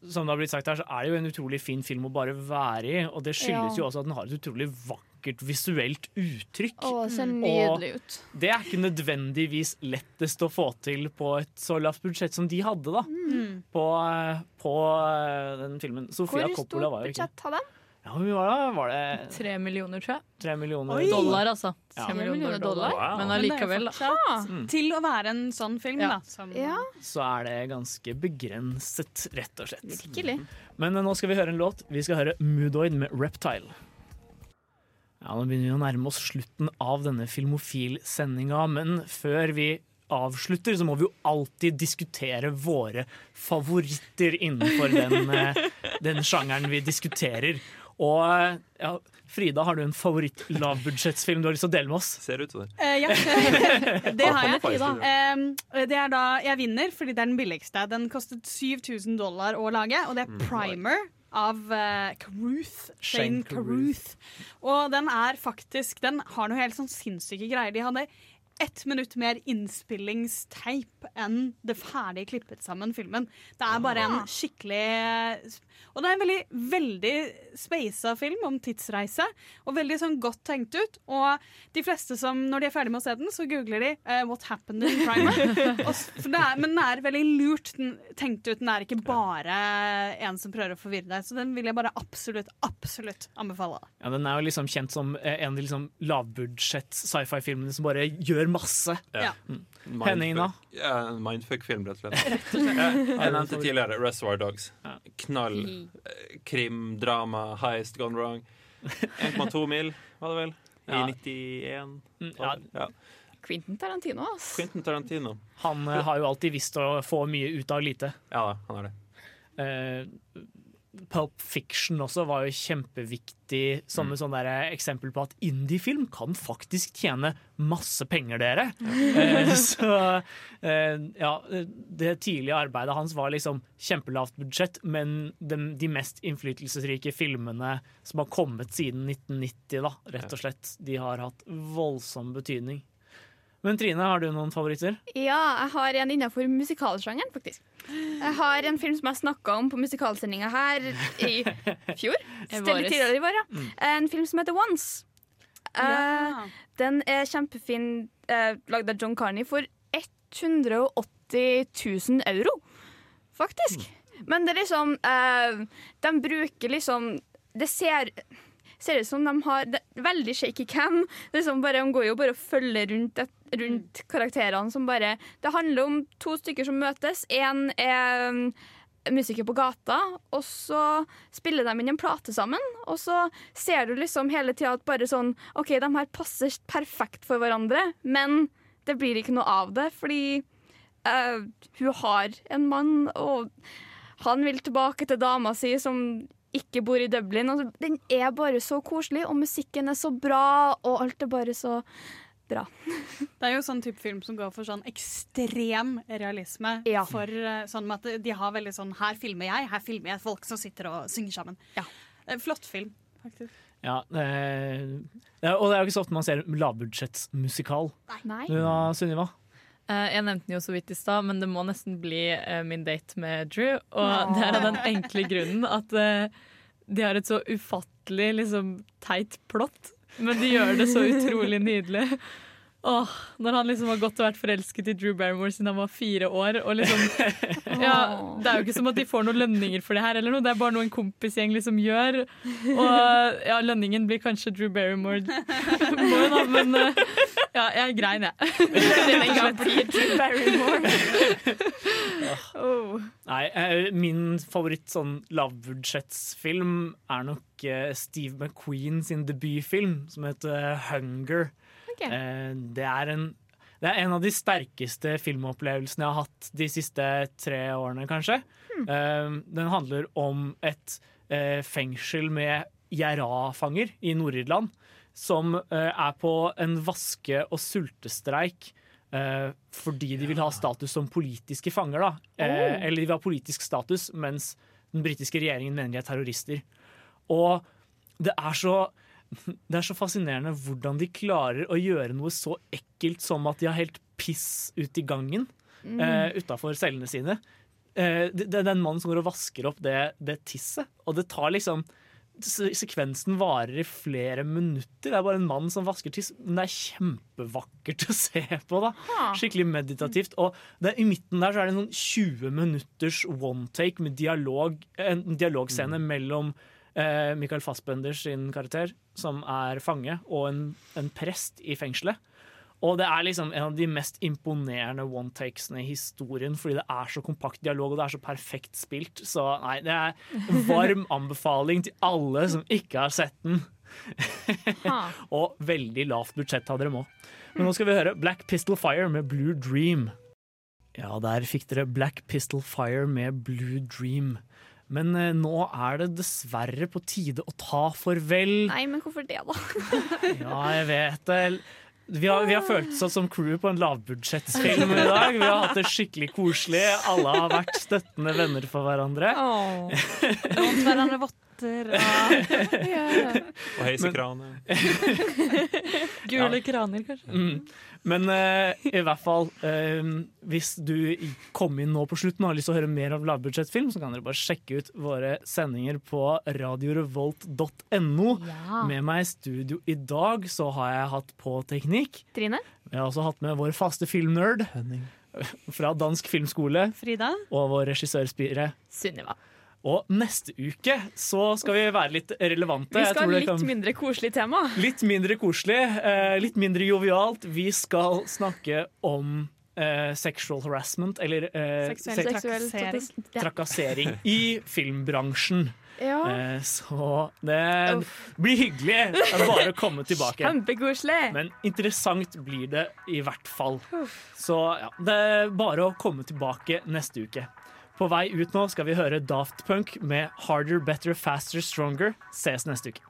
som det har blitt sagt her, så er det jo en utrolig fin film å bare være i. Og det skyldes Ja. jo også at den har et utrolig vakkert visuelt uttrykk. Å, det ser nydelig ut. det er ikke nødvendigvis lettest å få til på et så lavt budsjett som de hadde da. Mm. På, eh, på eh, den filmen. Sofia Hvor Coppola stort var jo ikke budsjett har de? Ja, hvor var det? Var det Tre millioner, tror jeg. tre millioner Oi. Dollar, altså. Ja. 3 millioner dollar. Wow. Men allikevel, da. Mm. Til å være en sånn film, da. Som, Så er det ganske begrenset, rett og slett. Virkelig. Men eh, nå skal vi høre en låt. Vi skal høre Moodoid med Reptile. Ja, Nå begynner vi å nærme oss slutten av denne Filmofil-sendinga, men før vi avslutter, så må vi jo alltid diskutere våre favoritter innenfor den, eh, den sjangeren vi diskuterer. Og eh, ja, Frida, har du en favoritt-lavbudsjettsfilm du har lyst til å dele med oss? Ser ut som det. Uh, ja, [laughs] [laughs] det har jeg. Frida. Uh, det er da jeg vinner, fordi det er den billigste. Den kostet 7000 dollar å lage, og det er Mm. primer av uh, Caruth. Shane Shane Caruth. Og den er faktisk Den har noe helt sånn sinnssyke greier. De hadde ett minutt mer innspillingsteip enn det ferdig klippet sammen filmen. Det er bare en skikkelig Og det er en veldig, veldig speisa film om tidsreise, og veldig sånn godt tenkt ut. Og de fleste som, når de er ferdig med å se den, så googler de uh, 'What happened in Primer'. [laughs] Er, men den er veldig lurt den, tenkt ut. Den er ikke bare en som prøver å forvirre deg. Så den vil jeg bare absolutt, absolutt anbefale. Ja, Den er jo liksom kjent som eh, en av de liksom lavbudsjett sci-fi-filmene som bare gjør masse. Ja. Mm. Da? Ja, en mindfuck-film, rett og slett. Jeg, nevnte tidligere Reservoir Dogs. Knall. Eh, Krim, drama, heist gone wrong. 1,2 mil, var det vel? I Ja. 91. Mm, ja. Quentin Tarantino, ass. Quentin Tarantino. Han uh, har jo alltid visst å få mye ut av lite. Ja han er det. Eh, Pulp Fiction også var jo kjempeviktig som Mm. et sånt der eksempel på at indiefilm kan faktisk tjene masse penger, dere. Eh, [laughs] så eh, ja, det tidlige arbeidet hans var liksom kjempelavt budsjett, men de, de mest innflytelsesrike filmene som har kommet siden 1990, da, rett og slett, de har hatt voldsom betydning. Men Trine, har du noen favoritter? Ja, jeg har en innenfor musikalsjangeren, faktisk. Jeg har en film som jeg snakka om på musikalsendinga her i fjor. [laughs] Stille tidligere i vår, ja. Mm. En film som heter Once. Eh, den er kjempefin, uh, lagd av John Carney for 180 000 euro, faktisk. Men det er liksom uh, De bruker liksom Det ser ser ut som de har det, veldig shaky cam. Liksom bare, de går jo bare og følger rundt, rundt karakterene som bare Det handler om to stykker som møtes. Én er um, musiker på gata, og så spiller de inn en plate sammen. Og så ser du liksom hele tida at bare sånn OK, de her passer perfekt for hverandre, men det blir ikke noe av det, fordi uh, hun har en mann, og han vil tilbake til dama si, som ikke bor i Dublin. Og den er bare så koselig, og musikken er så bra, og alt er bare så bra. [laughs] Det er jo sånn type film som går for sånn ekstrem realisme. For eh, sånn at de har veldig sånn Her filmer jeg, her filmer jeg folk som sitter og synger sammen. Ja. Flott film, faktisk. Ja, eh, ja, og det er jo ikke så ofte man ser lavbudsjettsmusikal. Nei. Du da, Sunniva? Eh, jeg nevnte den jo så vidt i stad, men det må nesten bli eh, min date med Drew. Og det er av den enkle grunnen at eh, de har et så ufattelig liksom, teit plott, men de gjør det så utrolig nydelig. Åh, når han liksom har gått og vært forelsket i Drew Barrymore siden han var fire år. Og liksom, [laughs] ja, det er jo ikke som at de får noen lønninger for det her, eller noe. det er bare noe en kompisgjeng liksom gjør. Og ja, lønningen blir kanskje Drew Barrymore, [laughs] More, da, men eh, ja, jeg grein, jeg. Lønninga [laughs] blir Drew Barrymore. Oh. Nei, eh, min favoritt sånn lavbudsjettsfilm er nok eh, Steve McQueen sin debutfilm som heter Hunger. Ok. Eh, det er en det er en av de sterkeste filmopplevelsene jeg har hatt de siste tre årene, kanskje. Eh, den handler om et eh, fengsel med IRA-fanger i Nord-Irland som er på en vaske- og sultestreik fordi de vil ha status som politiske fanger. Da. Oh. Eller de vil ha politisk status, mens den britiske regjeringen mener de er terrorister. Og det er så det er så fascinerende hvordan de klarer å gjøre noe så ekkelt som at de har helt piss ut i gangen Mm. eh, utafor cellene sine. eh, det, det er en mann som går og vasker opp det, det tisset, og det tar liksom Sekvensen varer i flere minutter. Det er bare en mann som vasker tiss, men det er kjempevakkert [laughs] å se på. da Skikkelig meditativt. Og det, i midten der så er det en sånn 20 minutters one take med dialog, en dialogscene mellom eh, Michael Fassbender sin karakter, som er fange, og en, en prest i fengselet. Og det er liksom en av de mest imponerende one-takesene i historien, fordi det er så kompakt dialog, og det er så perfekt spilt. Så nei, det er en varm [laughs] anbefaling til alle som ikke har sett den. [laughs] og veldig lavt budsjett hadde dere må. Men nå skal vi høre Black Pistol Fire med Blue Dream. Ja, der fikk dere Black Pistol Fire med Blue Dream. Men eh, nå er det dessverre på tide å ta farvel. Nei, men hvorfor det, da? [laughs] Ja, jeg vet det. Vi har, vi har følt oss som crew på en lavbudsjettsfilm i dag. Vi har hatt det skikkelig koselig. Alle har vært støttende venner for hverandre. Oh, hverandre [laughs] votter og [laughs] Og heisekraner. [laughs] Gule Ja. kraner, kanskje. Mm. Men uh, i hvert fall, uh, hvis du kom inn nå på slutten og har lyst til å høre mer av lavbudsjettfilm, så kan dere bare sjekke ut våre sendinger på radiorevolt.no. Ja. Med meg i studio i dag så har jeg hatt på teknikk. Trine? Jeg har også hatt med vår faste filmnerd [laughs] fra Dansk Filmskole. Frida. Og vår regissørspire. Sunniva. Og neste uke så skal vi være litt relevante. Vi skal ha litt kan- mindre koselig tema. Litt mindre koselig, eh, litt mindre jovialt. Vi skal snakke om eh, sexual harassment, eller eh, Seksuell se- trakassering. Trakassering i filmbransjen. Ja. Eh, så det blir hyggelig å bare komme tilbake. Kjempekoselig. Men interessant blir det i hvert fall. Så ja, det er bare å komme tilbake neste uke. På vei ut nå skal vi høre Daft Punk med 'Harder, Better, Faster, Stronger'. Ses neste uke.